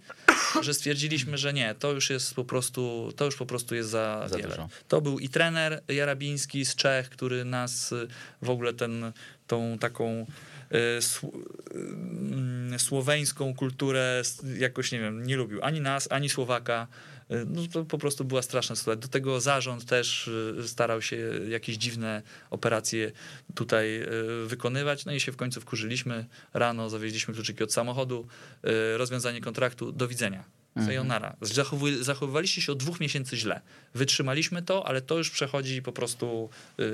że stwierdziliśmy, że nie, to już jest po prostu, to już po prostu jest za, Za wiele. dużo. To był i trener Jarabiński z Czech, który nas y, w ogóle ten, tą taką słoweńską kulturę jakoś, nie wiem, nie lubił. Ani nas, ani Słowaka. Y, No to po prostu była straszna sytuacja. Do tego zarząd też starał się jakieś dziwne operacje tutaj wykonywać. No i się w końcu wkurzyliśmy. Rano zawieźliśmy kluczyki od samochodu, rozwiązanie kontraktu, do widzenia. Sayonara. Zachowy, zachowywaliście się od dwóch miesięcy źle. Wytrzymaliśmy to, ale to już przechodzi po prostu yy,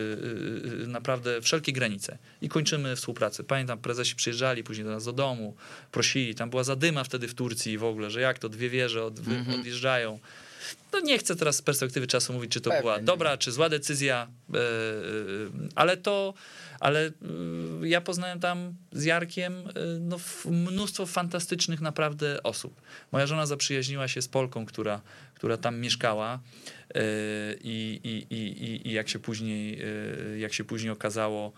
yy, naprawdę wszelkie granice. I kończymy współpracę. Pamiętam, prezesi przyjeżdżali później do nas do domu, prosili, tam była zadyma wtedy w Turcji w ogóle, że jak to dwie wieże od, Mhm. odjeżdżają. No nie chcę teraz z perspektywy czasu mówić, czy to Pewnie była nie. dobra, czy zła decyzja, e, e, ale to, ale e, ja poznałem tam z Jarkiem no, mnóstwo fantastycznych naprawdę osób. Moja żona zaprzyjaźniła się z Polką, która, która tam mieszkała i, i, i, i, jak się później, jak się później okazało,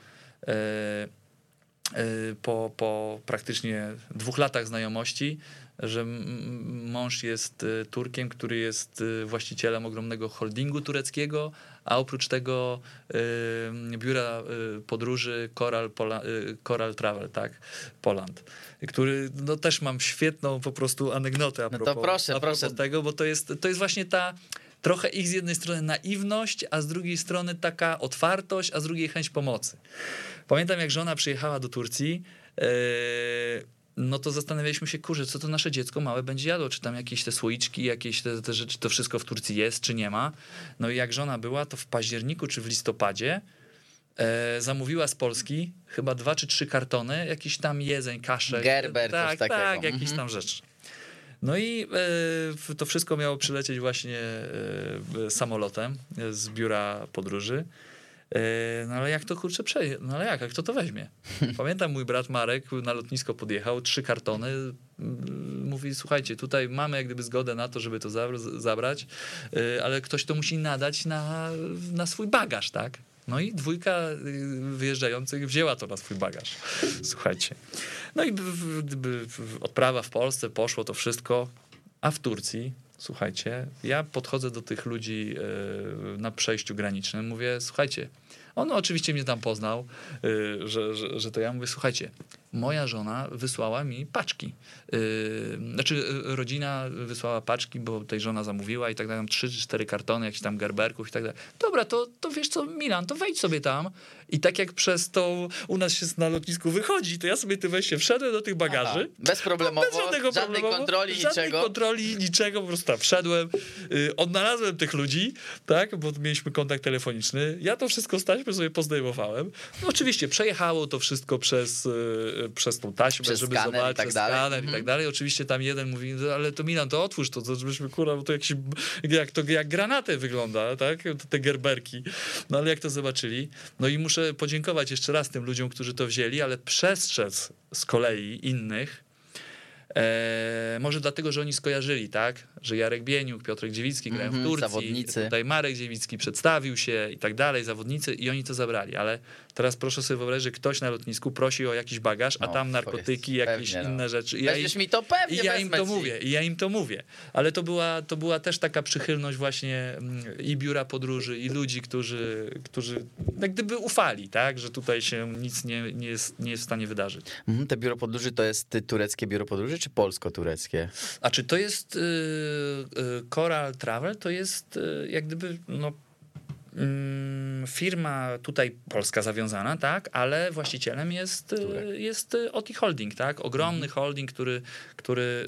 po, po praktycznie dwóch latach znajomości, że mąż jest e, Turkiem, który jest e, właścicielem ogromnego holdingu tureckiego, a oprócz tego e, biura podróży Coral, Pola, Coral Travel, tak, Poland, który no też mam świetną po prostu anegdotę a No to propos, proszę, a propos proszę. tego, bo to jest, to jest właśnie ta trochę ich z jednej strony naiwność, a z drugiej strony taka otwartość, a z drugiej chęć pomocy. Pamiętam, jak żona przyjechała do Turcji, no to zastanawialiśmy się, kurczę, co to nasze dziecko małe będzie jadło, czy tam jakieś te słoiczki, jakieś te, te rzeczy, to wszystko w Turcji jest, czy nie ma. No i jak żona była, to w październiku czy w listopadzie e, zamówiła z Polski chyba dwa czy trzy kartony, jakiś tam jedzeń, kaszek. Gerber, coś tak, takiego. tak, jakieś Mhm. tam rzeczy. No i e, to wszystko miało przylecieć właśnie e, samolotem z biura podróży. E, No ale jak to kurczę przeje? No ale jak? Jak kto to weźmie? Pamiętam mój brat Marek na lotnisko podjechał, trzy kartony. mm, Mówi, słuchajcie, tutaj mamy jak gdyby zgodę na to, żeby to za- zabrać, e, ale ktoś to musi nadać na, na swój bagaż, tak? No i dwójka wyjeżdżających wzięła to na swój bagaż. Słuchajcie. No i odprawa w Polsce, poszło to wszystko, a w Turcji, słuchajcie, ja podchodzę do tych ludzi e, na przejściu granicznym, mówię, słuchajcie, on oczywiście mnie tam poznał, e, że, że, że to ja mówię, słuchajcie, moja żona wysłała mi paczki. E, Znaczy, e, rodzina wysłała paczki, bo tej żona zamówiła i tak dalej, trzy czy cztery kartony jakichś tam gerberków i tak dalej. Dobra, to, to wiesz co, Milan, to wejdź sobie tam i tak jak przez to u nas się na lotnisku wychodzi, to ja sobie ty weź się wszedłem do tych bagaży. Bezproblemowo, Bez żadnego żadnej problemu, kontroli, żadnej niczego. kontroli, niczego, po prostu tam wszedłem, y, odnalazłem tych ludzi, tak, bo mieliśmy kontakt telefoniczny. Ja to wszystko z taśmy sobie pozdejmowałem. No, oczywiście przejechało to wszystko przez, y, przez tą taśmę, Przez żeby skaner i zobaczyć, tak przez dalej. skaner i Mhm. tak dalej. Oczywiście tam jeden mówi, "No, ale to Milan, to otwórz to, to żebyśmy, kurwa, bo to jakiś, jak to jak granatę wygląda, tak, te gerberki. No ale jak to zobaczyli? No i muszę podziękować jeszcze raz tym ludziom, którzy to wzięli, ale przestrzec z kolei innych, E, może dlatego, że oni skojarzyli, tak? Że Jarek Bieniuk, Piotrek Dziewicki grają Mhm, w Turcji, zawodnicy. tutaj Marek Dziewicki przedstawił się i tak dalej, zawodnicy i oni to zabrali, ale teraz proszę sobie wyobrazić, że ktoś na lotnisku prosi o jakiś bagaż, a No, tam to narkotyki, jakieś pewnie, no. inne rzeczy. I ja, Weźmiesz mi to pewnie i ja im to ci. mówię, i ja im to mówię. Ale to była, to była też taka przychylność właśnie mm, i biura podróży, i ludzi, którzy, którzy jak gdyby ufali, tak? Że tutaj się nic nie, nie, jest, nie jest w stanie wydarzyć. Mhm, te biuro podróży to jest y, tureckie biuro podróży, czy polsko-tureckie? A czy to jest y, y, Coral Travel? To jest y, jak gdyby no, mm, firma tutaj polska zawiązana, tak, ale właścicielem jest, y, jest y, OTI Holding, tak, ogromny holding, który, który y,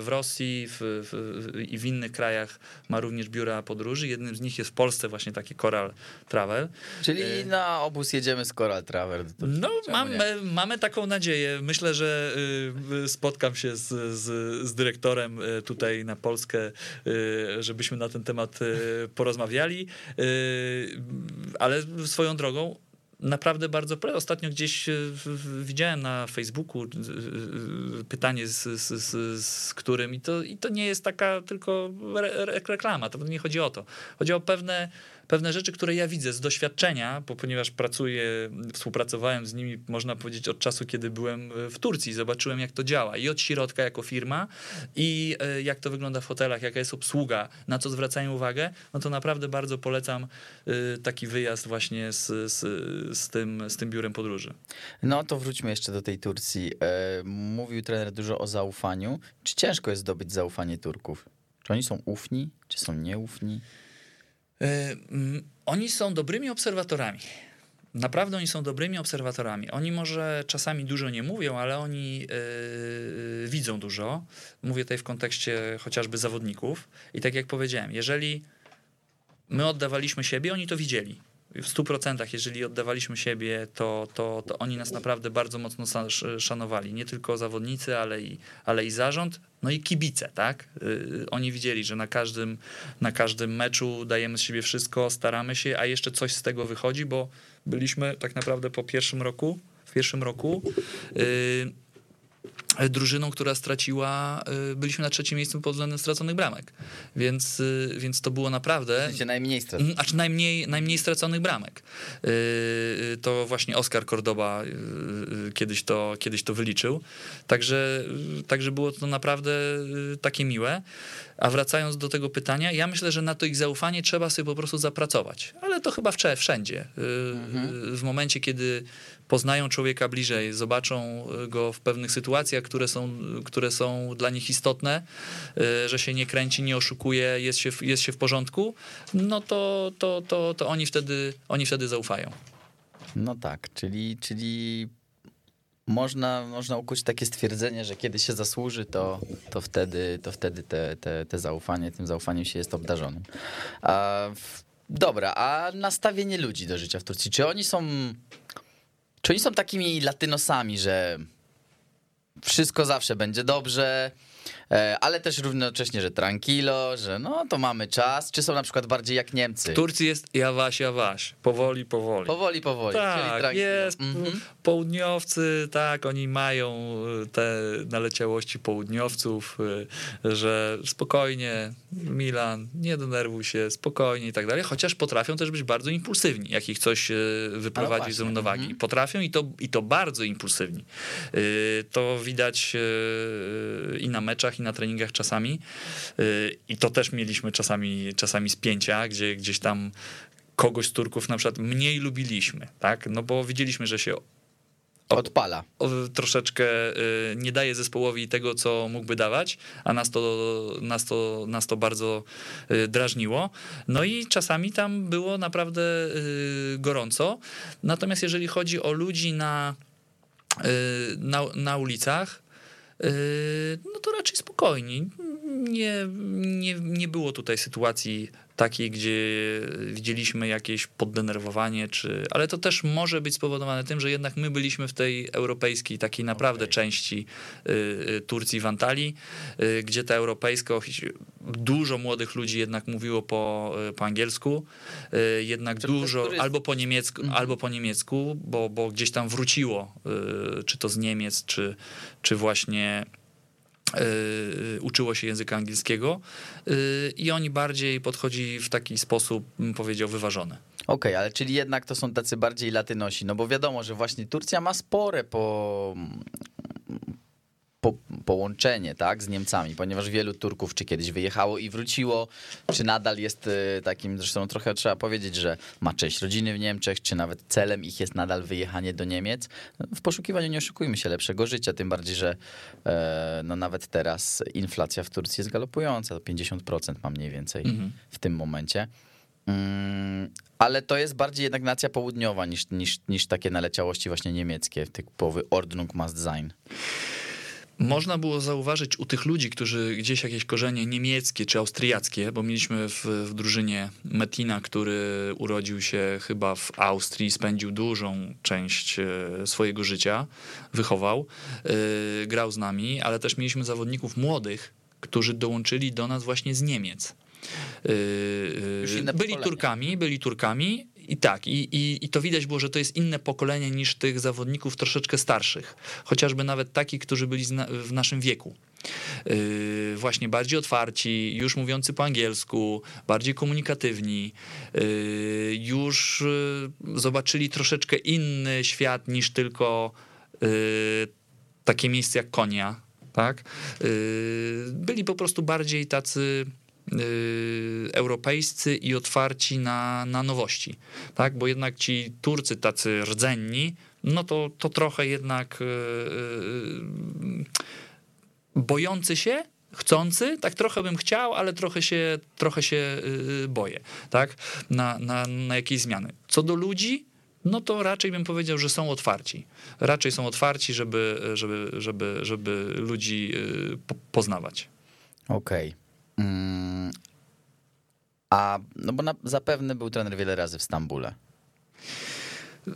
w Rosji w, w, i w innych krajach ma również biura podróży. Jednym z nich jest w Polsce właśnie taki Coral Travel. Czyli na obóz jedziemy z Coral Travel. To No, mamy, mamy taką nadzieję. Myślę, że spotkam się z, z, z dyrektorem tutaj na Polskę, żebyśmy na ten temat porozmawiali. Y, ale swoją drogą. Naprawdę bardzo. Ostatnio gdzieś y, w- widziałem na Facebooku y, y, pytanie, z, z, z, z którym, i to, i to nie jest taka tylko re, re, reklama, to nie chodzi o to. Chodzi o pewne, pewne rzeczy, które ja widzę z doświadczenia, bo ponieważ pracuję, współpracowałem z nimi, można powiedzieć, od czasu, kiedy byłem w Turcji. Zobaczyłem, jak to działa i od środka jako firma, i e, jak to wygląda w hotelach, jaka jest obsługa, na co zwracają uwagę, no to naprawdę bardzo polecam e, taki wyjazd właśnie z, z, z, tym, z tym biurem podróży. No to wróćmy jeszcze do tej Turcji. E, Mówił trener dużo o zaufaniu. Czy ciężko jest zdobyć zaufanie Turków? Czy oni są ufni, czy są nieufni? E, mm, Oni są dobrymi obserwatorami. Naprawdę oni są dobrymi obserwatorami. Oni może czasami dużo nie mówią, ale oni e, widzą dużo. Mówię tutaj w kontekście chociażby zawodników. I tak jak powiedziałem, jeżeli my oddawaliśmy siebie, oni to widzieli. W 100%, jeżeli oddawaliśmy siebie, to, to, to oni nas naprawdę bardzo mocno szanowali. Nie tylko zawodnicy, ale i, ale i zarząd, no i kibice, tak? Yy, oni widzieli, że na każdym, na każdym meczu dajemy z siebie wszystko, staramy się, a jeszcze coś z tego wychodzi, bo byliśmy tak naprawdę po pierwszym roku, w pierwszym roku. Yy, drużyną, która straciła, y, byliśmy na trzecim miejscu pod względem straconych bramek, więc, y, więc to było naprawdę... Znaczy najmniej straconych. Mm, znaczy najmniej, najmniej straconych bramek. To właśnie Oskar Cordoba kiedyś to, kiedyś to wyliczył, także, także było to naprawdę takie miłe. A wracając do tego pytania, ja myślę, że na to ich zaufanie trzeba sobie po prostu zapracować, ale to chyba wszędzie. Mhm. W momencie, kiedy poznają człowieka bliżej, zobaczą go w pewnych sytuacjach, które są, które są dla nich istotne, y, że się nie kręci, nie oszukuje, jest się, jest się w porządku, no to, to, to, to oni, wtedy, oni wtedy zaufają. No tak, czyli, czyli można, można ukuć takie stwierdzenie, że kiedy się zasłuży, to, to wtedy, to wtedy te, te, te zaufanie, tym zaufaniem się jest obdarzonym. A, dobra, a nastawienie ludzi do życia w Turcji, czy oni są czy oni są takimi latynosami, że wszystko zawsze będzie dobrze, ale też równocześnie, że tranquilo, że no to mamy czas, czy są na przykład bardziej jak Niemcy? W Turcji jest jawaś, jawaś, powoli, powoli. Powoli, powoli. Tak, jest, mhm. południowcy, tak, oni mają e, te naleciałości południowców, e, że spokojnie, Milan, nie denerwuj się, spokojnie i tak dalej, chociaż potrafią też być bardzo impulsywni, jak ich coś wyprowadzi no z równowagi. Mhm. Potrafią i to, i to bardzo impulsywni. To widać i na meczach, i na treningach czasami. Y, I to też mieliśmy czasami, czasami spięcia, gdzie gdzieś tam kogoś z Turków na przykład mniej lubiliśmy, tak? No bo widzieliśmy, że się odpala. Troszeczkę y, nie daje zespołowi tego, co mógłby dawać, a nas to, nas to, nas to bardzo y, drażniło. No i czasami tam było naprawdę gorąco. Natomiast jeżeli chodzi o ludzi na, na, na ulicach, no to raczej spokojni. Nie, nie, nie było tutaj sytuacji takiej, gdzie widzieliśmy jakieś poddenerwowanie, czy, ale to też może być spowodowane tym, że jednak my byliśmy w tej europejskiej, takiej naprawdę okay. części y, y, Turcji, w Antalii, y, gdzie ta europejska, dużo młodych ludzi jednak mówiło po, po angielsku, jednak dużo, albo po niemiecku, mhm. albo po niemiecku, bo, bo gdzieś tam wróciło, czy to z Niemiec, czy, czy właśnie uczyło się języka angielskiego y, i oni bardziej podchodzi w taki sposób, powiedział, wyważony. Okej, okay, ale czyli jednak to są tacy bardziej latynosi, no bo wiadomo, że właśnie Turcja ma spore po po, połączenie tak, z Niemcami, ponieważ wielu Turków czy kiedyś wyjechało i wróciło, czy nadal jest y, takim, zresztą trochę trzeba powiedzieć, że ma część rodziny w Niemczech, czy nawet celem ich jest nadal wyjechanie do Niemiec. W poszukiwaniu nie oszukujmy się lepszego życia, tym bardziej, że e, no nawet teraz inflacja w Turcji jest galopująca, to 50% ma mniej więcej mhm. w tym momencie. Mm, ale to jest bardziej jednak nacja południowa niż, niż, niż takie naleciałości właśnie niemieckie, typowy Ordnung must sein można było zauważyć u tych ludzi, którzy gdzieś jakieś korzenie niemieckie czy austriackie, bo mieliśmy w, w drużynie Metina, który urodził się chyba w Austrii, spędził dużą część e, swojego życia, wychował, yy, grał z nami, ale też mieliśmy zawodników młodych, którzy dołączyli do nas właśnie z Niemiec. Yy, byli Turkami, byli Turkami i tak, i, i, i to widać było, że to jest inne pokolenie niż tych zawodników troszeczkę starszych, chociażby nawet takich, którzy byli w naszym wieku. Yy, właśnie bardziej otwarci, już mówiący po angielsku, bardziej komunikatywni, yy, już yy, zobaczyli troszeczkę inny świat niż tylko yy, takie miejsce jak Konia, tak? Yy, byli po prostu bardziej tacy europejscy i otwarci na, na nowości, tak? Bo jednak ci Turcy tacy rdzenni, no to, to trochę jednak y, y, bojący się, chcący, tak trochę bym chciał, ale trochę się, trochę się boję, tak? Na, na, na jakieś zmiany. Co do ludzi, no to raczej bym powiedział, że są otwarci. Raczej są otwarci, żeby, żeby, żeby, żeby ludzi poznawać. Okej. Okay. Mm. A, no bo na, zapewne był trener wiele razy w Stambule.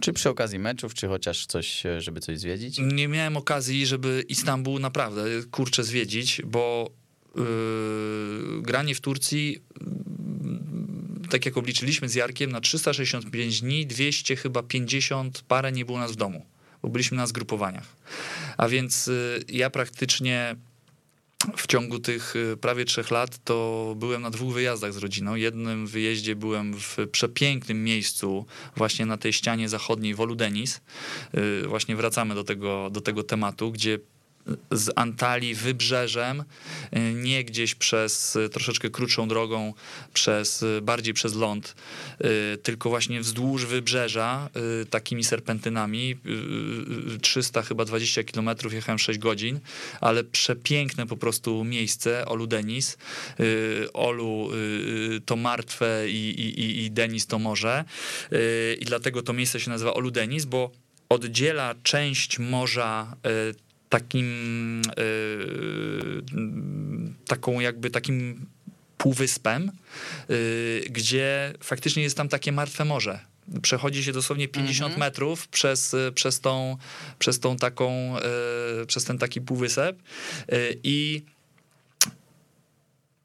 Czy przy okazji meczów, czy chociaż coś, żeby coś zwiedzić? Nie miałem okazji, żeby Istanbul naprawdę kurczę zwiedzić, bo yy, granie w Turcji, yy, tak jak obliczyliśmy z Jarkiem, na 365 dni, 200 chyba 50 parę nie było nas w domu, bo byliśmy na zgrupowaniach. A więc yy, ja praktycznie w ciągu tych y, prawie trzech lat to byłem na dwóch wyjazdach z rodziną. Jednym wyjeździe byłem w przepięknym miejscu, właśnie na tej ścianie zachodniej Wolu Denis. Y, właśnie wracamy do tego, do tego tematu, gdzie z Antalii wybrzeżem, y, nie gdzieś przez y, troszeczkę krótszą drogą, przez, y, bardziej przez ląd, tylko właśnie wzdłuż wybrzeża takimi serpentynami. 300 chyba 20 kilometrów, jechałem 6 godzin, ale przepiękne po prostu miejsce, Olu Denis. Olu to martwe i, i, i Denis to morze. I dlatego to miejsce się nazywa Olu Denis, bo oddziela część morza takim yy, taką jakby takim półwyspem, yy, gdzie faktycznie jest tam takie martwe morze. Przechodzi się dosłownie 50 mhm. metrów przez, przez, tą, przez tą taką, przez ten taki półwysep i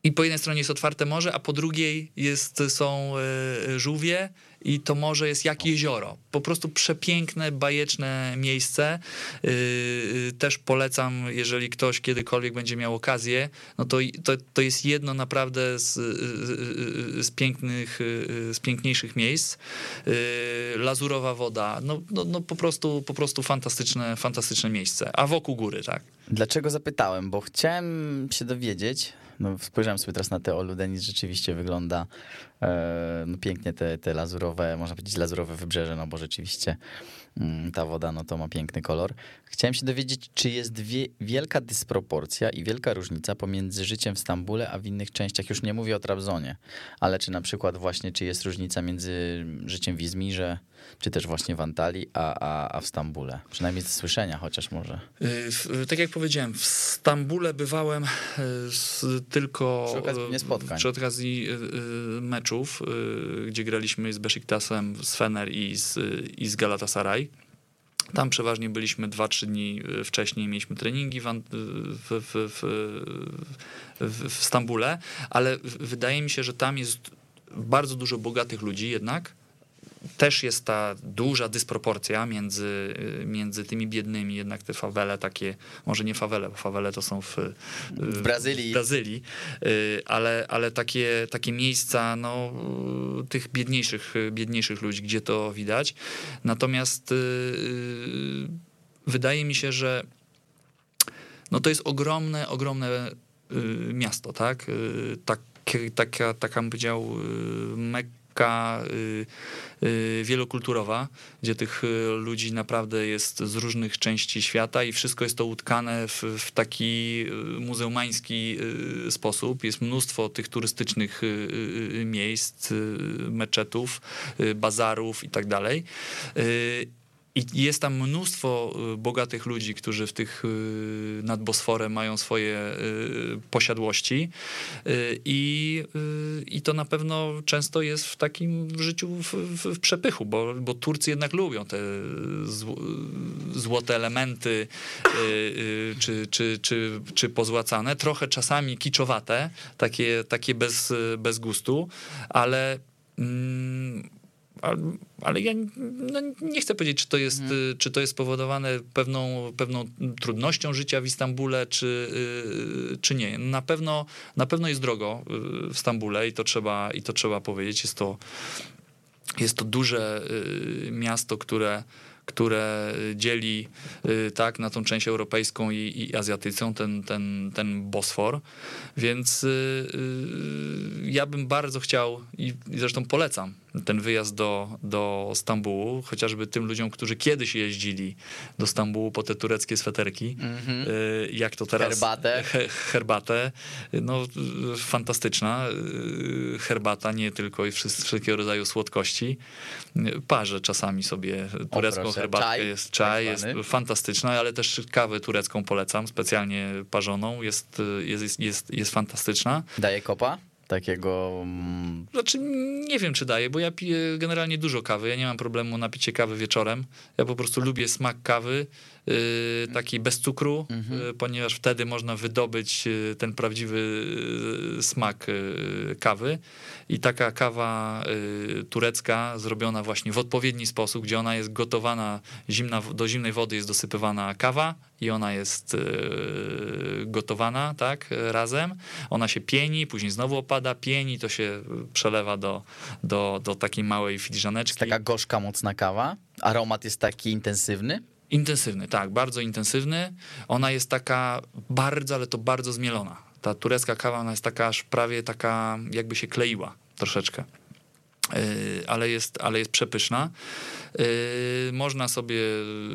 i po jednej stronie jest otwarte morze, a po drugiej jest, są żółwie i to morze jest jak jezioro. Po prostu przepiękne, bajeczne miejsce. Yy, yy, też polecam, jeżeli ktoś kiedykolwiek będzie miał okazję, no to, to, to jest jedno naprawdę z, yy, z pięknych, z piękniejszych miejsc. Lazurowa woda, no, no, no po prostu, po prostu fantastyczne, fantastyczne miejsce. A wokół góry, tak. Dlaczego zapytałem? Bo chciałem się dowiedzieć, no spojrzałem sobie teraz na te Olu Denis, rzeczywiście wygląda e, no pięknie te, te lazurowe, można powiedzieć lazurowe wybrzeże, no bo rzeczywiście mm, ta woda no to ma piękny kolor. Chciałem się dowiedzieć, czy jest wie, wielka dysproporcja i wielka różnica pomiędzy życiem w Stambule, a w innych częściach, już nie mówię o Trabzonie, ale czy na przykład właśnie, czy jest różnica między życiem w Izmirze, czy też właśnie w Antalii, a, a, a w Stambule? Przynajmniej z słyszenia chociaż może. Y, tak jak powiedziałem, w Stambule bywałem y, tylko przy okazji, spotkań. przy okazji y, meczów, gdzie graliśmy z Besiktasem, z Fener i z, i z Galatasaray. Tam przeważnie byliśmy 2-3 dni wcześniej, mieliśmy treningi w, w, w, w, w Stambule, ale wydaje mi się, że tam jest bardzo dużo bogatych ludzi jednak, też jest ta duża dysproporcja między, między tymi biednymi, jednak te fawele takie, może nie fawele, bo fawele to są w, w Brazylii, w Brazylii y, ale, ale takie, takie miejsca no, tych biedniejszych, biedniejszych ludzi, gdzie to widać. Natomiast y, y, wydaje mi się, że no to jest ogromne, ogromne miasto, tak? Tak, taka, taka bym powiedział, Mekka Y, wielokulturowa, gdzie tych y, ludzi naprawdę jest z różnych części świata i wszystko jest to utkane w, w taki y, muzeumański sposób. Jest mnóstwo tych turystycznych miejsc, meczetów, bazarów i tak dalej. I jest tam mnóstwo y, bogatych ludzi, którzy w tych y, nad Bosforem mają swoje y, posiadłości. I, i to na pewno często jest w takim życiu w, w, w przepychu, bo, bo Turcy jednak lubią te złote elementy czy, czy, czy, czy pozłacane, trochę czasami kiczowate, takie, takie bez, bez gustu, ale mm, ale ja no, nie chcę powiedzieć, czy to jest, mhm. czy to jest spowodowane pewną, pewną trudnością życia w Istambule, czy, y, czy nie. Na pewno, na pewno jest drogo y, w Stambule i to trzeba, i to trzeba powiedzieć. Jest to, jest to duże y, miasto, które które dzieli y, tak na tą część europejską i, i azjatycką ten, ten, ten Bosfor. Więc y, y, ja bym bardzo chciał i, i zresztą polecam ten wyjazd do, do Stambułu, chociażby tym ludziom, którzy kiedyś jeździli do Stambułu po te tureckie sweterki, y, jak to teraz... Herbatę. He, herbatę, no y, fantastyczna y, herbata, nie tylko i wszelkiego rodzaju słodkości. Y, Parzę czasami sobie turecką proszę. herbatkę, Czaj, jest czaj, tak jest fantastyczna, ale też kawę turecką polecam, specjalnie parzoną, jest, y, jest, jest, jest, jest fantastyczna. Daje kopa? Takiego... mm, Znaczy, nie wiem, czy daje, bo ja piję generalnie dużo kawy. Ja nie mam problemu na picie kawy wieczorem. Ja po prostu lubię smak kawy, taki bez cukru, yy, ponieważ wtedy można wydobyć yy, ten prawdziwy smak kawy. I taka kawa turecka, zrobiona właśnie w odpowiedni sposób, gdzie ona jest gotowana, zimna, do zimnej wody jest dosypywana kawa i ona jest gotowana, tak, razem. Ona się pieni, później znowu opada, pieni, to się przelewa do, do, do takiej małej filiżaneczki. Jest taka gorzka, mocna kawa. Aromat jest taki intensywny. Intensywny, tak, bardzo intensywny. Ona jest taka bardzo, ale to bardzo zmielona. Ta turecka kawa, ona jest taka aż prawie taka, jakby się kleiła troszeczkę. Yy, ale jest, ale jest przepyszna. Yy, Można sobie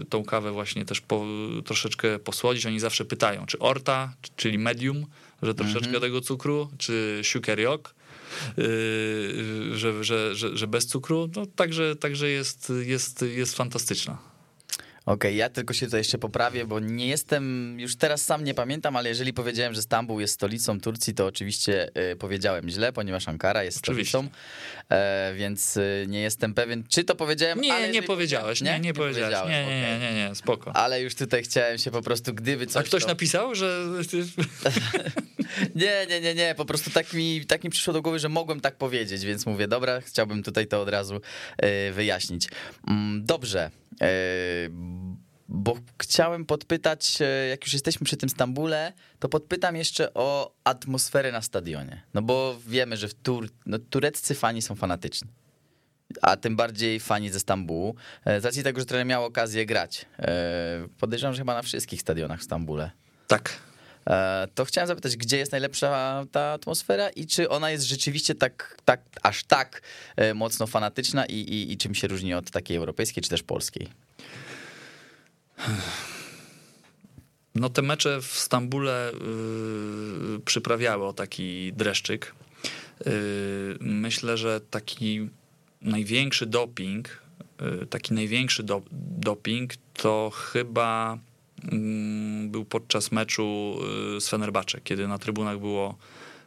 tą kawę właśnie też po, troszeczkę posłodzić. Oni zawsze pytają, czy orta, czyli medium, że troszeczkę tego cukru, czy siukeriok, yy, że, że, że, że bez cukru. No, także także jest, jest, jest fantastyczna. Okej, ja tylko się tutaj jeszcze poprawię, bo nie jestem, już teraz sam nie pamiętam, ale jeżeli powiedziałem, że Stambuł jest stolicą Turcji, to oczywiście y, powiedziałem źle, ponieważ Ankara jest Oczywiście. stolicą, e, więc y, nie jestem pewien, czy to powiedziałem, Nie, ale nie powiedziałeś, nie, nie, powiedziałeś. powiedziałem, Nie, nie, nie, nie, nie, spoko. Ale już tutaj chciałem się po prostu, gdyby coś... A ktoś to... napisał, że Nie, nie, nie, nie, po prostu tak mi, tak mi przyszło do głowy, że mogłem tak powiedzieć, więc mówię, dobra, chciałbym tutaj to od razu e, wyjaśnić. Mm, Dobrze, bo chciałem podpytać, jak już jesteśmy przy tym Stambule, to podpytam jeszcze o atmosferę na stadionie. No bo wiemy, że w Tur no, tureccy fani są fanatyczni. A tym bardziej fani ze Stambułu. E, Z racji tego, że trener miał okazję grać. E, Podejrzewam, że chyba na wszystkich stadionach w Stambule. tak. E, To chciałem zapytać, gdzie jest najlepsza ta atmosfera i czy ona jest rzeczywiście tak, tak aż tak e, mocno fanatyczna i, i, i czym się różni od takiej europejskiej czy też polskiej? No te mecze w Stambule y, przyprawiały o taki dreszczyk. Y, myślę, że taki największy doping, y, taki największy do, doping to chyba był podczas meczu y, z Fenerbahce, kiedy na trybunach było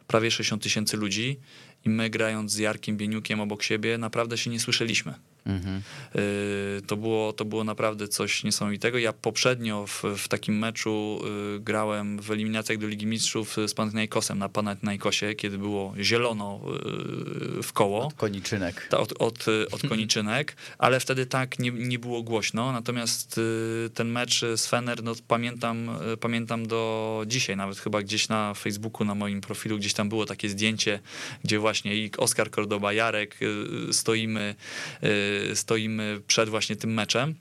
prawie 60 tysięcy ludzi i my grając z Jarkiem Bieniukiem obok siebie naprawdę się nie słyszeliśmy. Mhm. Y, To było, to było naprawdę coś niesamowitego. Ja poprzednio w, w takim meczu y, grałem w eliminacjach do Ligi Mistrzów z Panathinaikosem na Panathinaikosie, kiedy było zielono y, w koło. Koniczynek. Ta- Od, od, od koniczynek, ale wtedy tak nie, nie było głośno. Natomiast y, ten mecz z Fener, no pamiętam, y, pamiętam do dzisiaj, nawet chyba gdzieś na Facebooku, na moim profilu, gdzieś tam było takie zdjęcie, gdzie właśnie i Oskar Kordoba, Jarek y, stoimy, y, stoimy przed właśnie tym meczem.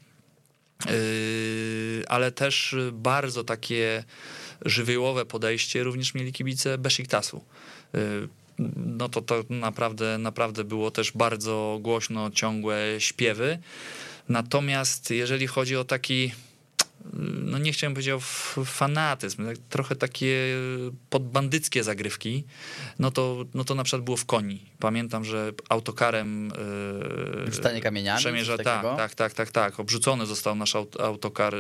Yy, ale też bardzo takie żywiołowe podejście również mieli kibice Besiktasu. Yy, No to to naprawdę, naprawdę było też bardzo głośno, ciągłe śpiewy. Natomiast jeżeli chodzi o taki, no nie chciałem powiedzieć o fanatyzm, tak trochę takie podbandyckie zagrywki, no to, no to na przykład było w Koni. Pamiętam, że autokarem yy, Rzucanie kamieniami? Przemierza, tak, tak, tak, tak, tak. Obrzucony został nasz aut- autokar y,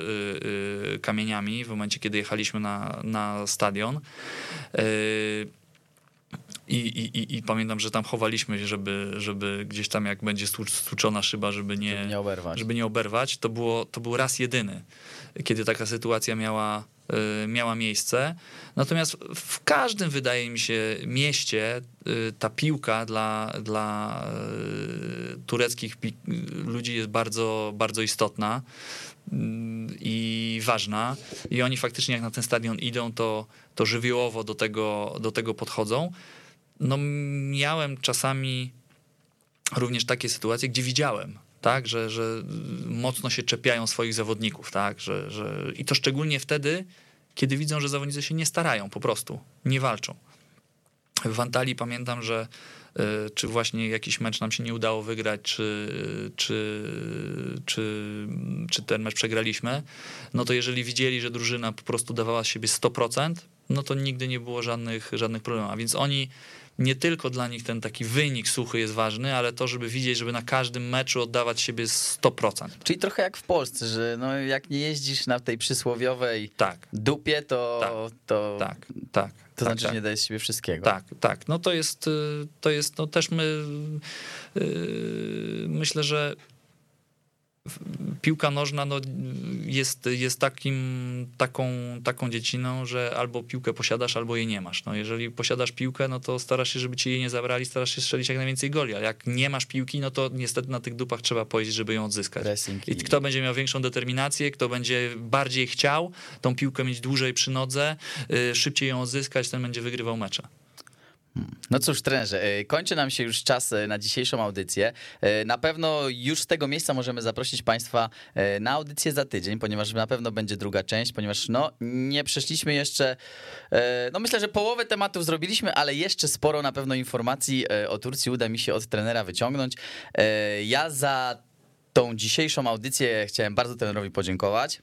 y, kamieniami w momencie, kiedy jechaliśmy na, na stadion. Y, i, i, i, pamiętam, że tam chowaliśmy się, żeby, żeby gdzieś tam jak będzie stłucz- stłuczona szyba, żeby nie, Żeby nie oberwać. żeby nie oberwać. To, było, to był raz jedyny, kiedy taka sytuacja miała, y, miała miejsce. Natomiast w każdym, wydaje mi się, mieście y, ta piłka dla, dla y, tureckich ludzi jest bardzo, bardzo istotna mm, i ważna. I oni faktycznie, jak na ten stadion idą, to, to żywiołowo do tego, do tego podchodzą. No, miałem czasami również takie sytuacje, gdzie widziałem tak, że, że mocno się czepiają swoich zawodników, tak, że, że i to szczególnie wtedy, kiedy widzą, że zawodnicy się nie starają, po prostu nie walczą. W Antalii pamiętam, że y, czy właśnie jakiś mecz nam się nie udało wygrać, czy, czy, czy, czy ten mecz przegraliśmy, no to jeżeli widzieli, że drużyna po prostu dawała z siebie 100%, no to nigdy nie było żadnych, żadnych problemów. A więc oni nie tylko dla nich ten taki wynik suchy jest ważny, ale to, żeby widzieć, żeby na każdym meczu oddawać siebie 100%. Czyli trochę jak w Polsce, że no jak nie jeździsz na tej przysłowiowej Tak, dupie, to, Tak, to, tak, tak. to tak, znaczy, tak. nie dajesz siebie wszystkiego. Tak, tak. No to jest, y, to jest, no też my yy, myślę, że piłka nożna no, jest, jest takim, taką, taką dziedziną, że albo piłkę posiadasz, albo jej nie masz. No, jeżeli posiadasz piłkę, no to starasz się, żeby ci jej nie zabrali, starasz się strzelić jak najwięcej goli, ale jak nie masz piłki, no to niestety na tych dupach trzeba pojeździć, żeby ją odzyskać. Pressing I kto będzie miał większą determinację, kto będzie bardziej chciał tą piłkę mieć dłużej przy nodze, y, szybciej ją odzyskać, ten będzie wygrywał mecze. No cóż, trenerze, e, kończy nam się już czas e, na dzisiejszą audycję. E, Na pewno już z tego miejsca możemy zaprosić Państwa na audycję za tydzień, ponieważ na pewno będzie druga część, ponieważ no nie przeszliśmy jeszcze, no myślę, że połowę tematów zrobiliśmy, ale jeszcze sporo na pewno informacji o Turcji uda mi się od trenera wyciągnąć. Ja za tą dzisiejszą audycję chciałem bardzo trenerowi podziękować.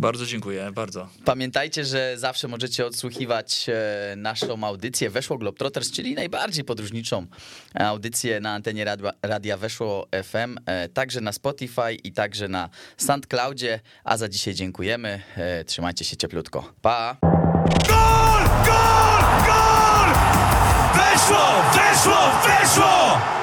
Bardzo dziękuję, bardzo. Pamiętajcie, że zawsze możecie odsłuchiwać e, naszą audycję Weszło Globetrotters, czyli najbardziej podróżniczą audycję na antenie radia, Weszło FM, e, także na Spotify i także na SoundCloudzie. A za dzisiaj dziękujemy. E, trzymajcie się cieplutko. Pa! Gol! Gol! Gol! Weszło! Weszło! Weszło!